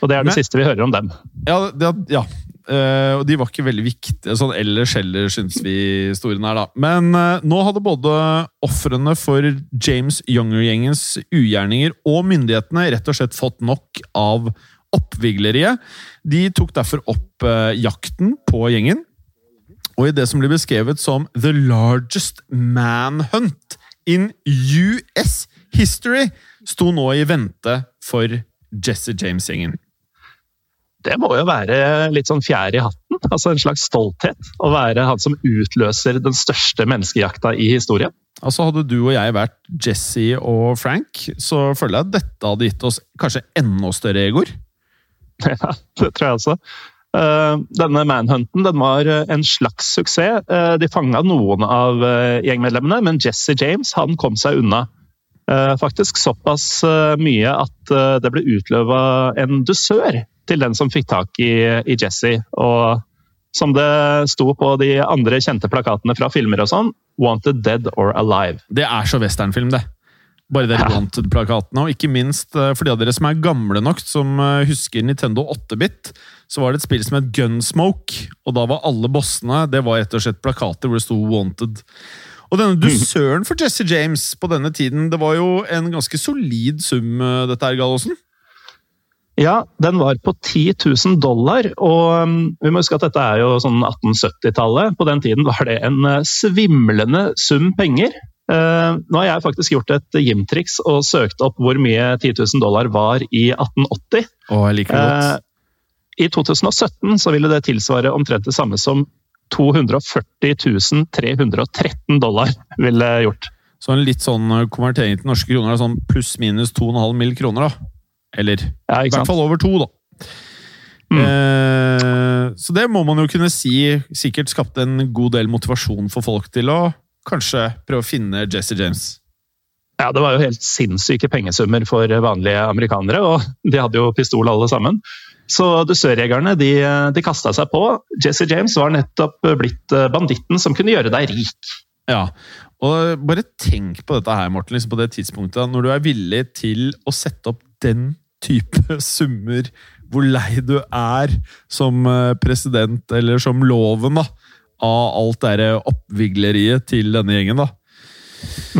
Og det er det Men, siste vi hører om dem. Ja, det, ja, og de var ikke veldig viktige sånn ellers heller, syns vi historien er, da. Men uh, nå hadde både ofrene for James Younger-gjengens ugjerninger og myndighetene rett og slett fått nok av oppvigleriet. De tok derfor opp uh, jakten på gjengen. Og i det som blir beskrevet som the largest manhunt in US history, sto nå i vente for Jesse James-gjengen? Det må jo være litt sånn fjær i hatten. Altså en slags stolthet. Å være han som utløser den største menneskejakta i historien. Altså Hadde du og jeg vært Jesse og Frank, så føler jeg at dette hadde gitt oss kanskje enda større egoer. Ja, det tror jeg også. Uh, denne manhunten den var en slags suksess. Uh, de fanga noen av gjengmedlemmene, men Jesse James han kom seg unna. Faktisk såpass mye at det ble utløva en dusør til den som fikk tak i, i Jesse. Og som det sto på de andre kjente plakatene fra filmer og sånn, 'Wanted dead or alive'. Det er så westernfilm, det. Bare de. Wanted-plakatene. Og ikke minst for de av dere som er gamle nok, som husker Nintendo 8-bit så var det et spill som het Gunsmoke, og da var alle bossene det var rett og slett plakater hvor det sto 'Wanted'. Og denne mm. dusøren for Jesse James på denne tiden, det var jo en ganske solid sum, eh, dette her, Gallosen? Ja, den var på 10 000 dollar, og um, vi må huske at dette er jo sånn 1870-tallet. På den tiden var det en uh, svimlende sum penger. Uh, nå har jeg faktisk gjort et gymtriks og søkt opp hvor mye 10 000 dollar var i 1880. Å, jeg liker det godt. Uh, i 2017 så ville det tilsvare omtrent det samme som 240 313 dollar ville gjort. Så en litt sånn konvertering til norske kroner er sånn pluss-minus 2,5 mill. kroner, da? Eller ja, i hvert fall over to, da. Mm. Eh, så det må man jo kunne si sikkert skapte en god del motivasjon for folk til å kanskje prøve å finne Jesse James. Ja, det var jo helt sinnssyke pengesummer for vanlige amerikanere, og de hadde jo pistol alle sammen. Så dusørjegerne de, de kasta seg på. Jesse James var nettopp blitt banditten som kunne gjøre deg rik. Ja, og bare tenk på dette her, Morten, liksom på det tidspunktet. Når du er villig til å sette opp den type summer, hvor lei du er som eh, president, eller som loven, da, av alt det oppvigleriet til denne gjengen, da.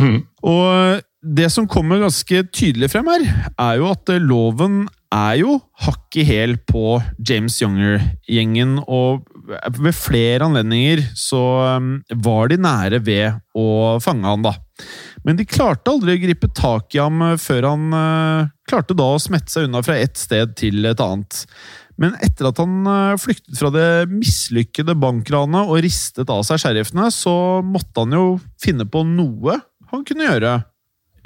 Mm. Og det som kommer ganske tydelig frem her, er jo at loven er jo hakk i hæl på James Younger-gjengen, og ved flere anledninger så var de nære ved å fange han, da. Men de klarte aldri å gripe tak i ham uh, før han uh, klarte da å smette seg unna fra ett sted til et annet. Men etter at han uh, flyktet fra det mislykkede bankranet og ristet av seg sheriffene, så måtte han jo finne på noe han kunne gjøre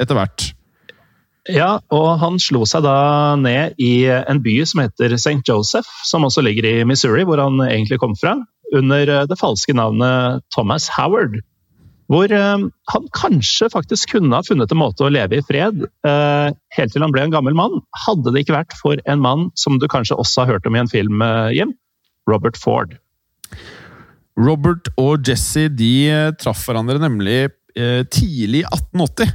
etter hvert. Ja, og han slo seg da ned i en by som heter St. Joseph, som også ligger i Missouri, hvor han egentlig kom fra, under det falske navnet Thomas Howard. Hvor eh, han kanskje faktisk kunne ha funnet en måte å leve i fred eh, helt til han ble en gammel mann, hadde det ikke vært for en mann som du kanskje også har hørt om i en film, eh, Jim? Robert Ford. Robert og Jesse de traff hverandre nemlig tidlig i 1880.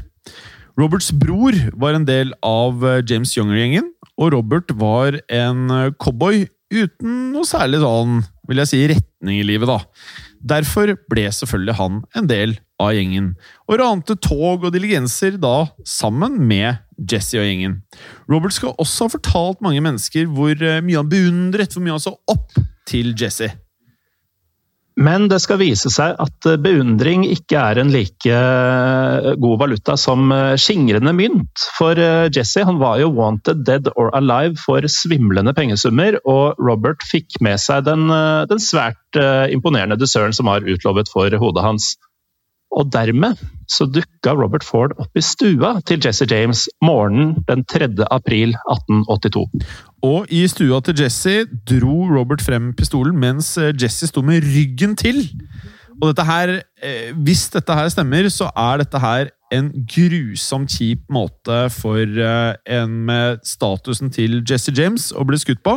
Roberts bror var en del av James Younger-gjengen, og Robert var en cowboy uten noe særlig sånn, vil jeg si, retning i livet, da. Derfor ble selvfølgelig han en del av gjengen, og rante tog og diligenser da sammen med Jesse og gjengen. Robert skal også ha fortalt mange mennesker hvor eh, mye han beundret, hvor mye han så opp til Jesse. Men det skal vise seg at eh, beundring ikke er en like eh, god valuta som eh, skingrende mynt. For Jesse han var jo wanted dead or alive for svimlende pengesummer, og Robert fikk med seg den, den svært imponerende dusøren som var utlovet for hodet hans. Og dermed så dukka Robert Ford opp i stua til Jesse James morgenen den 3. april 1882. Og i stua til Jesse dro Robert frem pistolen mens eh, Jesse sto med ryggen til. Og dette her, eh, hvis dette her stemmer, så er dette her en grusomt kjip måte for eh, en med statusen til Jesse James å bli skutt på.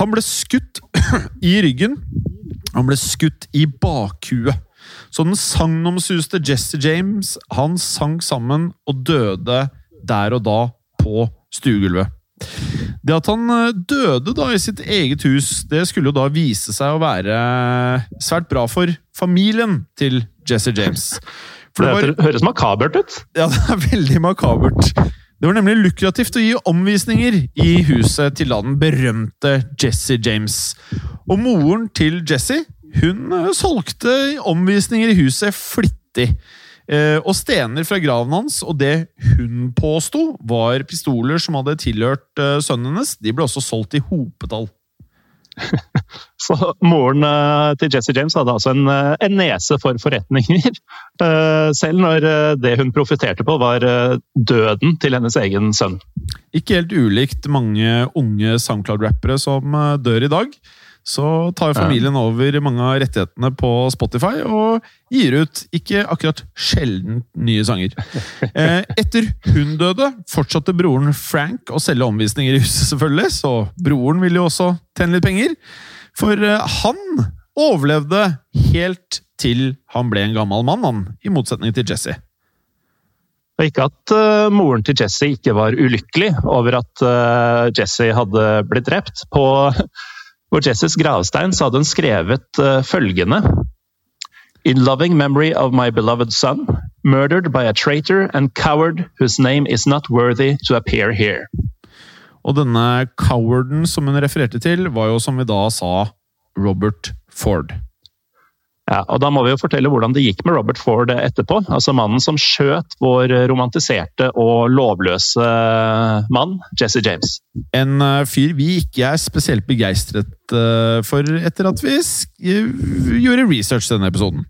Han ble skutt i ryggen. Han ble skutt i bakhuet. Så den sagnomsuste Jesse James han sank sammen og døde der og da på stuegulvet. Det at han eh, døde da i sitt eget hus, det skulle jo da vise seg å være svært bra for familien til Jesse James. For det, var, det høres makabert ut. Ja, det er veldig makabert. Det var nemlig lukrativt å gi omvisninger i huset til da den berømte Jesse James. Og moren til Jesse hun solgte omvisninger i huset flittig. Eh, og stener fra graven hans og det hun påsto var pistoler som hadde tilhørt eh, sønnen hennes, de ble også solgt i hopetall. Så moren eh, til Jesse James hadde altså en, en nese for forretninger. Selv når det hun profiterte på, var døden til hennes egen sønn. Ikke helt ulikt mange unge SoundCloud-rappere som dør i dag. Så tar familien over mange av rettighetene på Spotify og gir ut ikke akkurat sjelden nye sanger. Eh, etter hun døde, fortsatte broren Frank å selge omvisninger i huset, selvfølgelig, så broren ville jo også tjene litt penger. For eh, han overlevde helt til han ble en gammel mann, han, i motsetning til Jesse. Og ikke at uh, moren til Jesse ikke var ulykkelig over at uh, Jesse hadde blitt drept. På, på Jesses gravstein så hadde hun skrevet uh, følgende In loving memory of my beloved son, murdered by a traitor and coward whose name is not worthy to appear here. Og denne cowarden som hun refererte til, var jo som vi da sa Robert Ford. Ja, og Da må vi jo fortelle hvordan det gikk med Robert Ford etterpå. Altså Mannen som skjøt vår romantiserte og lovløse mann, Jesse James. En eh, fyr vi ikke er spesielt begeistret eh, for etter at vi gjorde research denne episoden.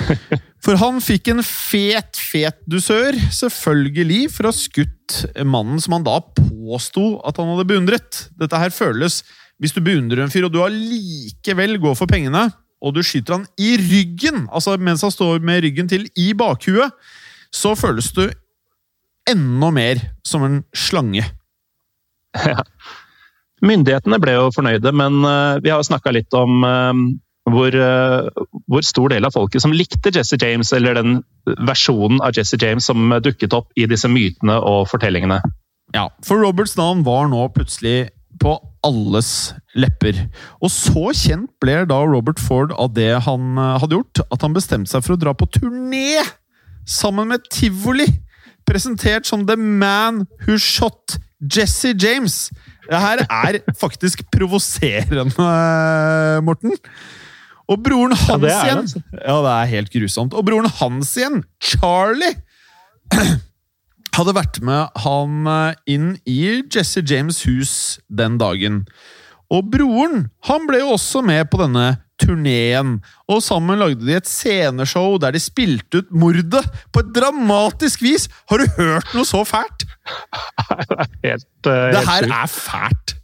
For han fikk en fet, fet dusør, selvfølgelig, for å ha skutt mannen som han da påsto at han hadde beundret. Dette her føles Hvis du beundrer en fyr, og du allikevel går for pengene, og du skyter han i ryggen, altså mens han står med ryggen til i bakhuet, så føles du enda mer som en slange. Myndighetene ble jo fornøyde, men eh, vi har jo snakka litt om eh, hvor, eh, hvor stor del av folket som likte Jesse James, eller den versjonen av Jesse James som dukket opp i disse mytene og fortellingene. Ja, for Roberts navn var nå plutselig på alles lepper. Og så kjent ble da Robert Ford av det han eh, hadde gjort, at han bestemte seg for å dra på turné sammen med Tivoli. Presentert som The Man Who Shot Jesse James. Det her er faktisk provoserende, Morten. Og broren hans Ja, det det, igjen altså. Ja, det er helt grusomt. Og broren hans igjen, Charlie hadde vært med han eh, inn i Jesse James' hus den dagen. Og broren han ble jo også med på denne turneen, og sammen lagde de et sceneshow der de spilte ut mordet på et dramatisk vis! Har du hørt noe så fælt? Helt, eh, Det her er fælt!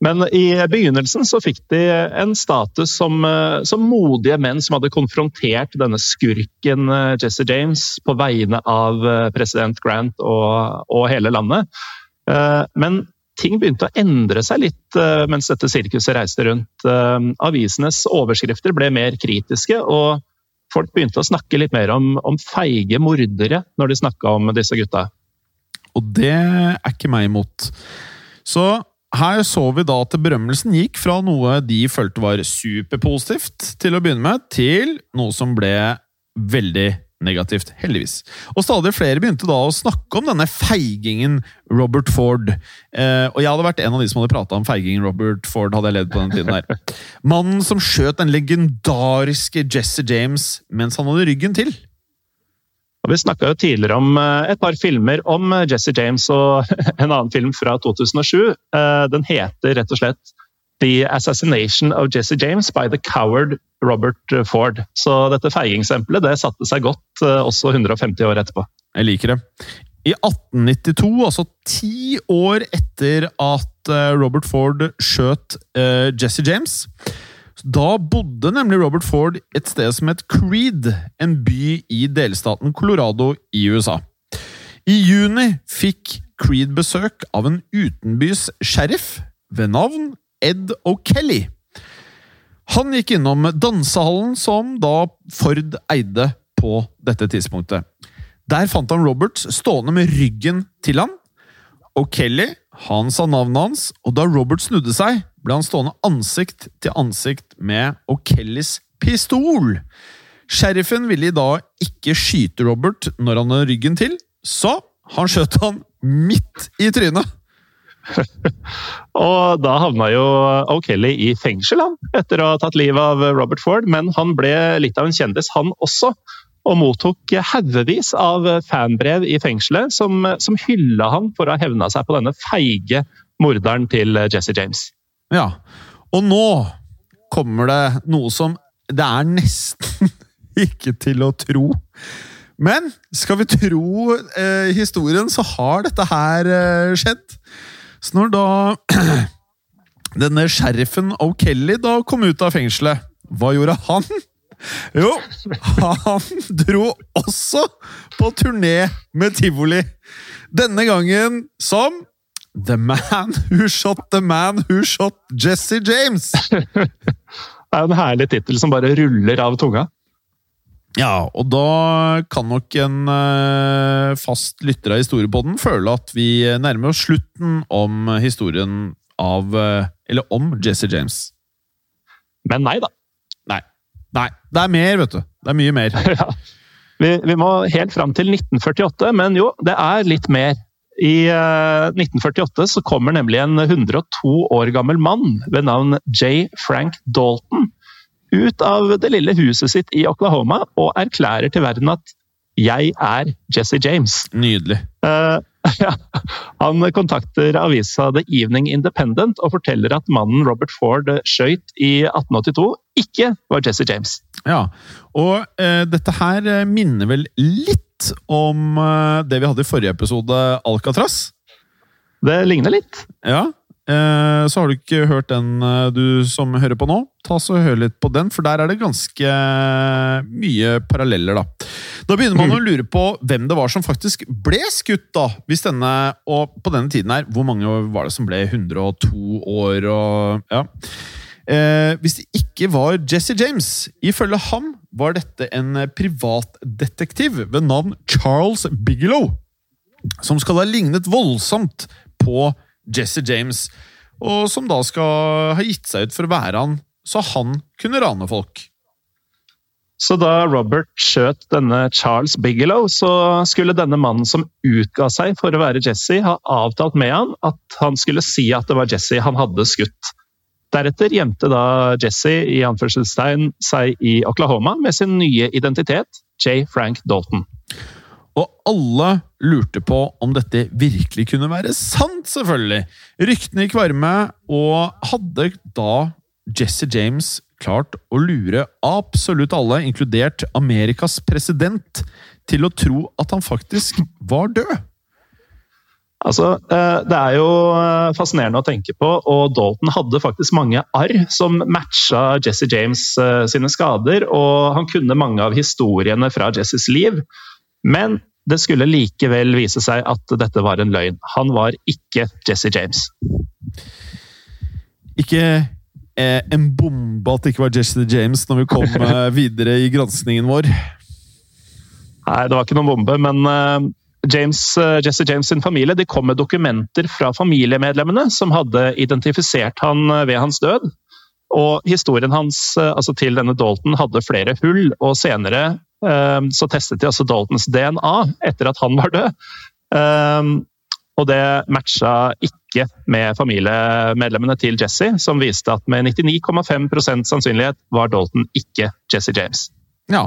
Men i begynnelsen så fikk de en status som, eh, som modige menn som hadde konfrontert denne skurken eh, Jesse James på vegne av eh, president Grant og, og hele landet. Men ting begynte å endre seg litt mens dette sirkuset reiste rundt. Avisenes overskrifter ble mer kritiske, og folk begynte å snakke litt mer om, om feige mordere når de snakka om disse gutta. Og det er ikke meg imot. Så her så vi da at berømmelsen gikk fra noe de følte var superpositivt til å begynne med, til noe som ble veldig negativt, heldigvis. Og stadig flere begynte da å snakke om denne feigingen Robert Ford. Eh, og jeg hadde vært en av de som hadde prata om feigingen Robert Ford, hadde jeg ledd på den tiden her. Mannen som skjøt den legendariske Jesse James mens han hadde ryggen til. Og Vi snakka tidligere om eh, et par filmer om eh, Jesse James og en annen film fra 2007. Eh, Den heter rett og slett The Assassination of Jesse James by the Coward Robert Ford. Så dette feigingsempelet det satte seg godt også 150 år etterpå. Jeg liker det. I 1892, altså ti år etter at Robert Ford skjøt Jesse James, da bodde nemlig Robert Ford et sted som het Creed, en by i delstaten Colorado i USA. I juni fikk Creed besøk av en utenbys sheriff ved navn Ed O'Kelly. Han gikk innom dansehallen som da Ford eide på dette tidspunktet. Der fant han Roberts stående med ryggen til han. Og Kelly han sa navnet hans, og da Robert snudde seg, ble han stående ansikt til ansikt med O'Kellys pistol. Sheriffen ville da ikke skyte Robert når han hadde ryggen til, så han skjøt han midt i trynet. Og da havna jo O'Kelly i fengsel han, etter å ha tatt livet av Robert Ford, men han ble litt av en kjendis, han også. og mottok haugevis av fanbrev i fengselet som, som hylla han for å ha hevna seg på denne feige morderen til Jesse James. Ja, og nå kommer det noe som det er nesten ikke til å tro. Men skal vi tro eh, historien, så har dette her eh, skjedd. Så når da denne sheriffen O'Kelly da kom ut av fengselet, hva gjorde han? Jo, han dro også på turné med tivoli. Denne gangen som The Man Who Shot The Man Who Shot Jesse James. Det er en herlig tittel som bare ruller av tunga. Ja, og da kan nok en uh, fast lytter av Historiepodden føle at vi nærmer oss slutten om historien av uh, Eller om Jesse James. Men nei da. Nei, det er mer, vet du. Det er mye mer. ja. vi, vi, må helt fram til 1948, men jo, det er litt mer. I uh, eh, 1948 så kommer nemlig en 102 år gammel mann ved navn J. Frank Dalton ut av det lille huset sitt i Oklahoma og erklærer til verden at 'jeg er Jesse James'. Nydelig. Uh, ja. Han kontakter avisa The Evening Independent og forteller at mannen Robert Ford skøyt i 1882, ikke var Jesse James. Ja, og uh, dette her minner vel litt om uh, det vi hadde i forrige episode, Alcatraz? Det ligner litt. Ja, Eh, så har du ikke hørt den eh, du som hører på nå, ta så hør litt på den, for der er det ganske mye paralleller, da. Da begynner man å lure på hvem det var som faktisk ble skutt, da. Hvis denne, og på denne tiden her, hvor mange var det som ble 102 år og Ja. Eh, hvis det ikke var Jesse James, ifølge ham var dette en privatdetektiv ved navn Charles Bigelow, som skal ha lignet voldsomt på Jesse James, og som da skal ha gitt seg ut for å være han, så han kunne rane folk. Så da Robert skjøt denne Charles Bigelow, så skulle denne mannen som utga seg for å være Jesse, ha avtalt med han at han skulle si at det var Jesse han hadde skutt. Deretter gjemte da Jesse i anførselstegn seg i Oklahoma med sin nye identitet, J. Frank Dalton. Og alle lurte på om dette virkelig kunne være sant, selvfølgelig. Ryktene gikk varme, og hadde da Jesse James klart å lure absolutt alle, inkludert Amerikas president, til å tro at han faktisk var død? Altså, eh, Det er jo eh, fascinerende å tenke på, og Dalton hadde faktisk mange arr som matcha Jesse James eh, sine skader, og han kunne mange av historiene fra Jesses liv. Men det skulle likevel vise seg at dette var en løgn. Han var ikke Jesse James. Ikke eh, en bombe at det ikke var Jesse James når vi kom videre i granskningen vår? Nei, det var ikke noen bombe, men James, uh, Jesse James sin familie de kom med dokumenter fra familiemedlemmene som hadde identifisert han ved hans død. Og historien hans altså til denne Dalton hadde flere hull, og senere så testet de også Daltons DNA etter at han var død. Og det matcha ikke med familiemedlemmene til Jesse, som viste at med 99,5% sannsynlighet var Dalton ikke Jesse James. Ja,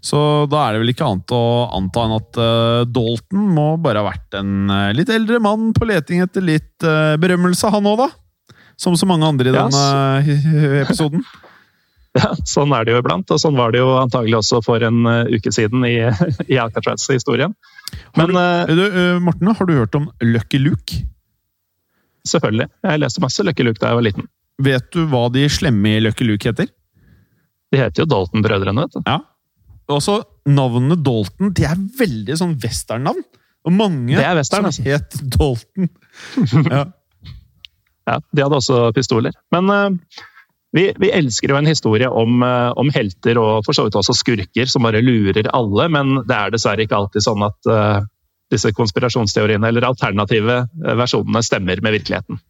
så da er det vel ikke annet å anta enn at uh, Dalton må bare ha vært en uh, litt eldre mann på leting etter litt uh, berømmelse, han òg, da? Som så mange andre i denne episoden. Ja, sånn er det jo iblant, og sånn var det jo antagelig også for en uke siden i, i Alcatraz-historien. Men uh, du, Morten, har du hørt om Lucky Luke? Selvfølgelig. Jeg leste masse Lucky Luke da jeg var liten. Vet du hva de slemme i Lucky Luke heter? De heter jo Dalton-brødrene, vet du. Ja. Også navnet Dalton de er veldig sånn western-navn. Og mange det er western, som altså. het Dalton. ja. ja. De hadde også pistoler. Men vi, vi, elsker jo en historie om, uh, om, helter og for så vidt også skurker som bare lurer alle, men det er dessverre ikke alltid sånn at uh, disse konspirasjonsteoriene eller alternative versjonene stemmer med virkeligheten.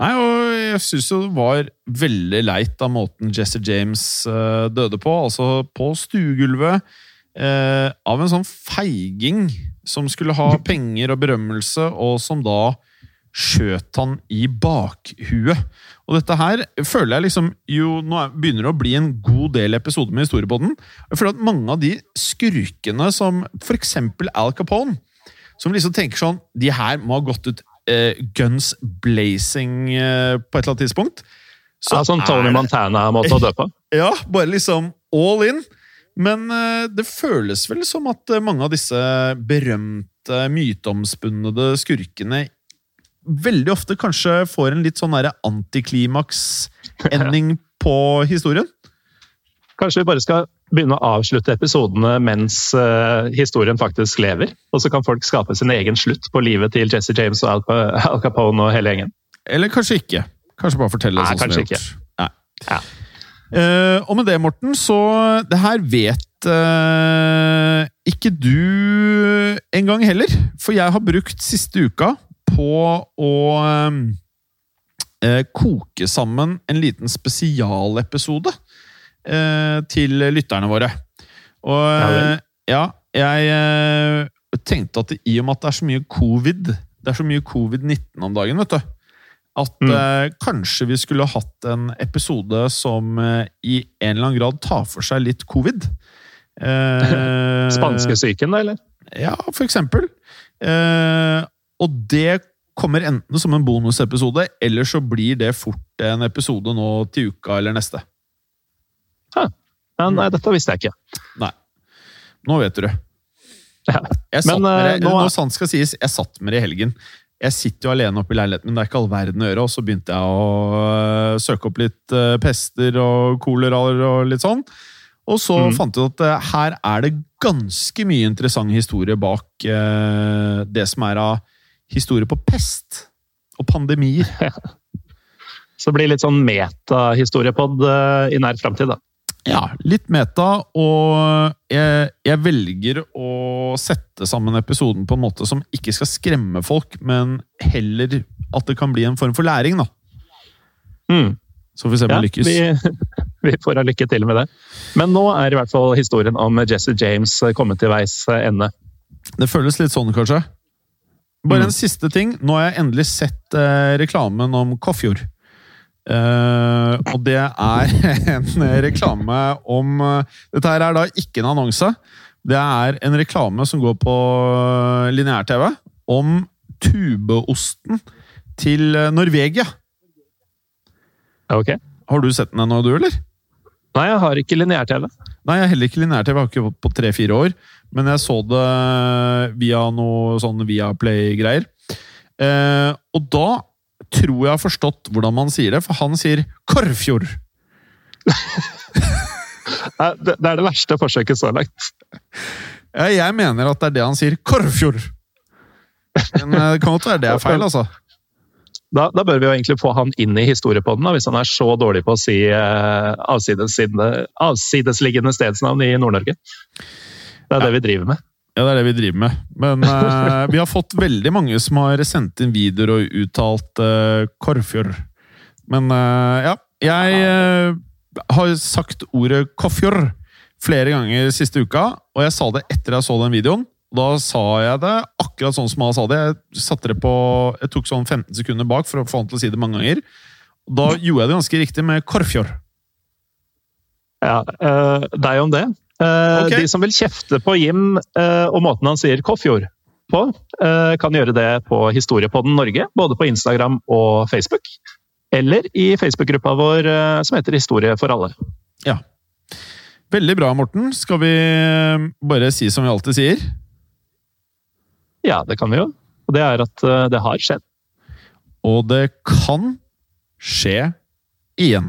Nei, og jeg syns jo det var veldig leit av måten Jesse James uh, døde på. Altså på stuegulvet uh, av en sånn feiging som skulle ha penger og berømmelse, og som da skjøt han i bakhuet. Og dette her føler jeg liksom jo Nå er- begynner det å bli en god del episoder med Historiepodden. Jeg føler at mange av de skurkene som eksempel Al Capone, som liksom tenker sånn De her må ha gått ut eh, guns blazing eh, på et eller annet tidspunkt. Så ja, sånn Tony Montana-måte å dø på. ja, bare liksom all in. Men eh, det føles vel som at eh, mange av disse berømte, myteomspunnede skurkene veldig ofte kanskje får en litt sånn antiklimaks-ending på historien. Kanskje vi bare skal begynne å avslutte episodene mens uh, historien faktisk lever? Og så kan folk skape sin egen slutt på livet til Jesse James og Al, Al Capone og hele gjengen. Eller kanskje ikke. Kanskje bare fortelle Nei, sånn som kanskje er gjort. Nei. Ja. Uh, og med det, Morten, så Det her vet uh, ikke du engang heller. For jeg har brukt siste uka på å koke sammen en liten spesialepisode til lytterne våre. Og Ja eh, ja, jeg eh, tenkte at i og med at det er så mye covid Det er så mye covid-19 om dagen, vet du. At Mm. eh, kanskje vi skulle hatt en episode som eh, i en eller annen grad tar for seg litt covid. Eh, Spanskesyken, da, eller? ja, for eksempel. Eh, og det kommer enten som en bonusepisode, eller så blir det fort en episode nå til uka eller neste. Ja, nei, dette visste jeg ikke. Nei. Nå vet du det. Jeg satt Men, med det, eh, nå- nå sant skal sies, jeg satt med det i helgen. Jeg sitter jo alene oppe i leiligheten men det er ikke all verden å gjøre. Og så begynte jeg å øh, søke opp litt øh, pester og koleraer og litt sånn. Og så mm. fant jeg ut at her er det ganske mye interessant historie bak det som er av historie på pest og pandemier. Så det blir litt sånn metahistoriepod eh, i nær framtid, da. Ja, litt meta, og jeg, jeg velger å sette sammen episoden på en måte som ikke skal skremme folk, men heller at det kan bli en form for læring, da. Mm. Så får vi se om Ja, jeg lykkes. vi, vi får ha lykke til med det. Men nå er i hvert fall historien om Jesse James kommet til veis ende. Det føles litt sånn, kanskje. Bare Mm. en siste ting. Nå har jeg endelig sett eh, reklamen om Koffjord. Eh, og det er en reklame om eh, Dette her er da ikke en annonse. Det er en reklame som går på lineær-TV om tubeosten til eh, Norvegia. Ok? Har du sett den ennå, du, eller? Nei, jeg har ikke lineær-TV. Nei, jeg har heller ikke lineær-TV. Har ikke på tre-fire år. Men jeg så det via noe sånn Viaplay-greier. Uh, og da tror jeg har forstått hvordan man sier det, for han sier Korfjord. Det det er det verste forsøket så langt. Ja, jeg mener at det er det han sier. Korfjord! Men eh, det kan godt være det er feil, altså. Da, da bør vi jo egentlig få han inn i historiepodden, hvis han er så dårlig på å si eh, avsidesliggende, avsidesliggende stedsnavn i Nord-Norge. Det er det vi driver med. Ja, det er det vi driver med. Men uh, vi har fått veldig mange som har sendt inn videoer og uttalt uh, Korfjord. Men uh, ja, jeg eh, har sagt ordet Koffjord flere ganger siste uka, og jeg sa det etter jeg så den videoen. Da sa jeg det akkurat sånn som han sa det. Jeg satte det på, jeg tok sånn 15 sekunder bak for å få han til å si det mange ganger. Da gjorde jeg det ganske riktig med Korfjord. Ja, eh, deg om det. Eh, Ok. De som vil kjefte på Jim eh, og måten han sier Koffjord på, eh, kan gjøre det på Historiepodden Norge, både på Instagram og Facebook. Eller i Facebook-gruppa vår som heter Historie for alle. Ja. Veldig bra, Morten. Skal vi bare si som vi alltid sier? Ja, det kan vi jo. Og det er at det har skjedd. Og det kan skje igjen.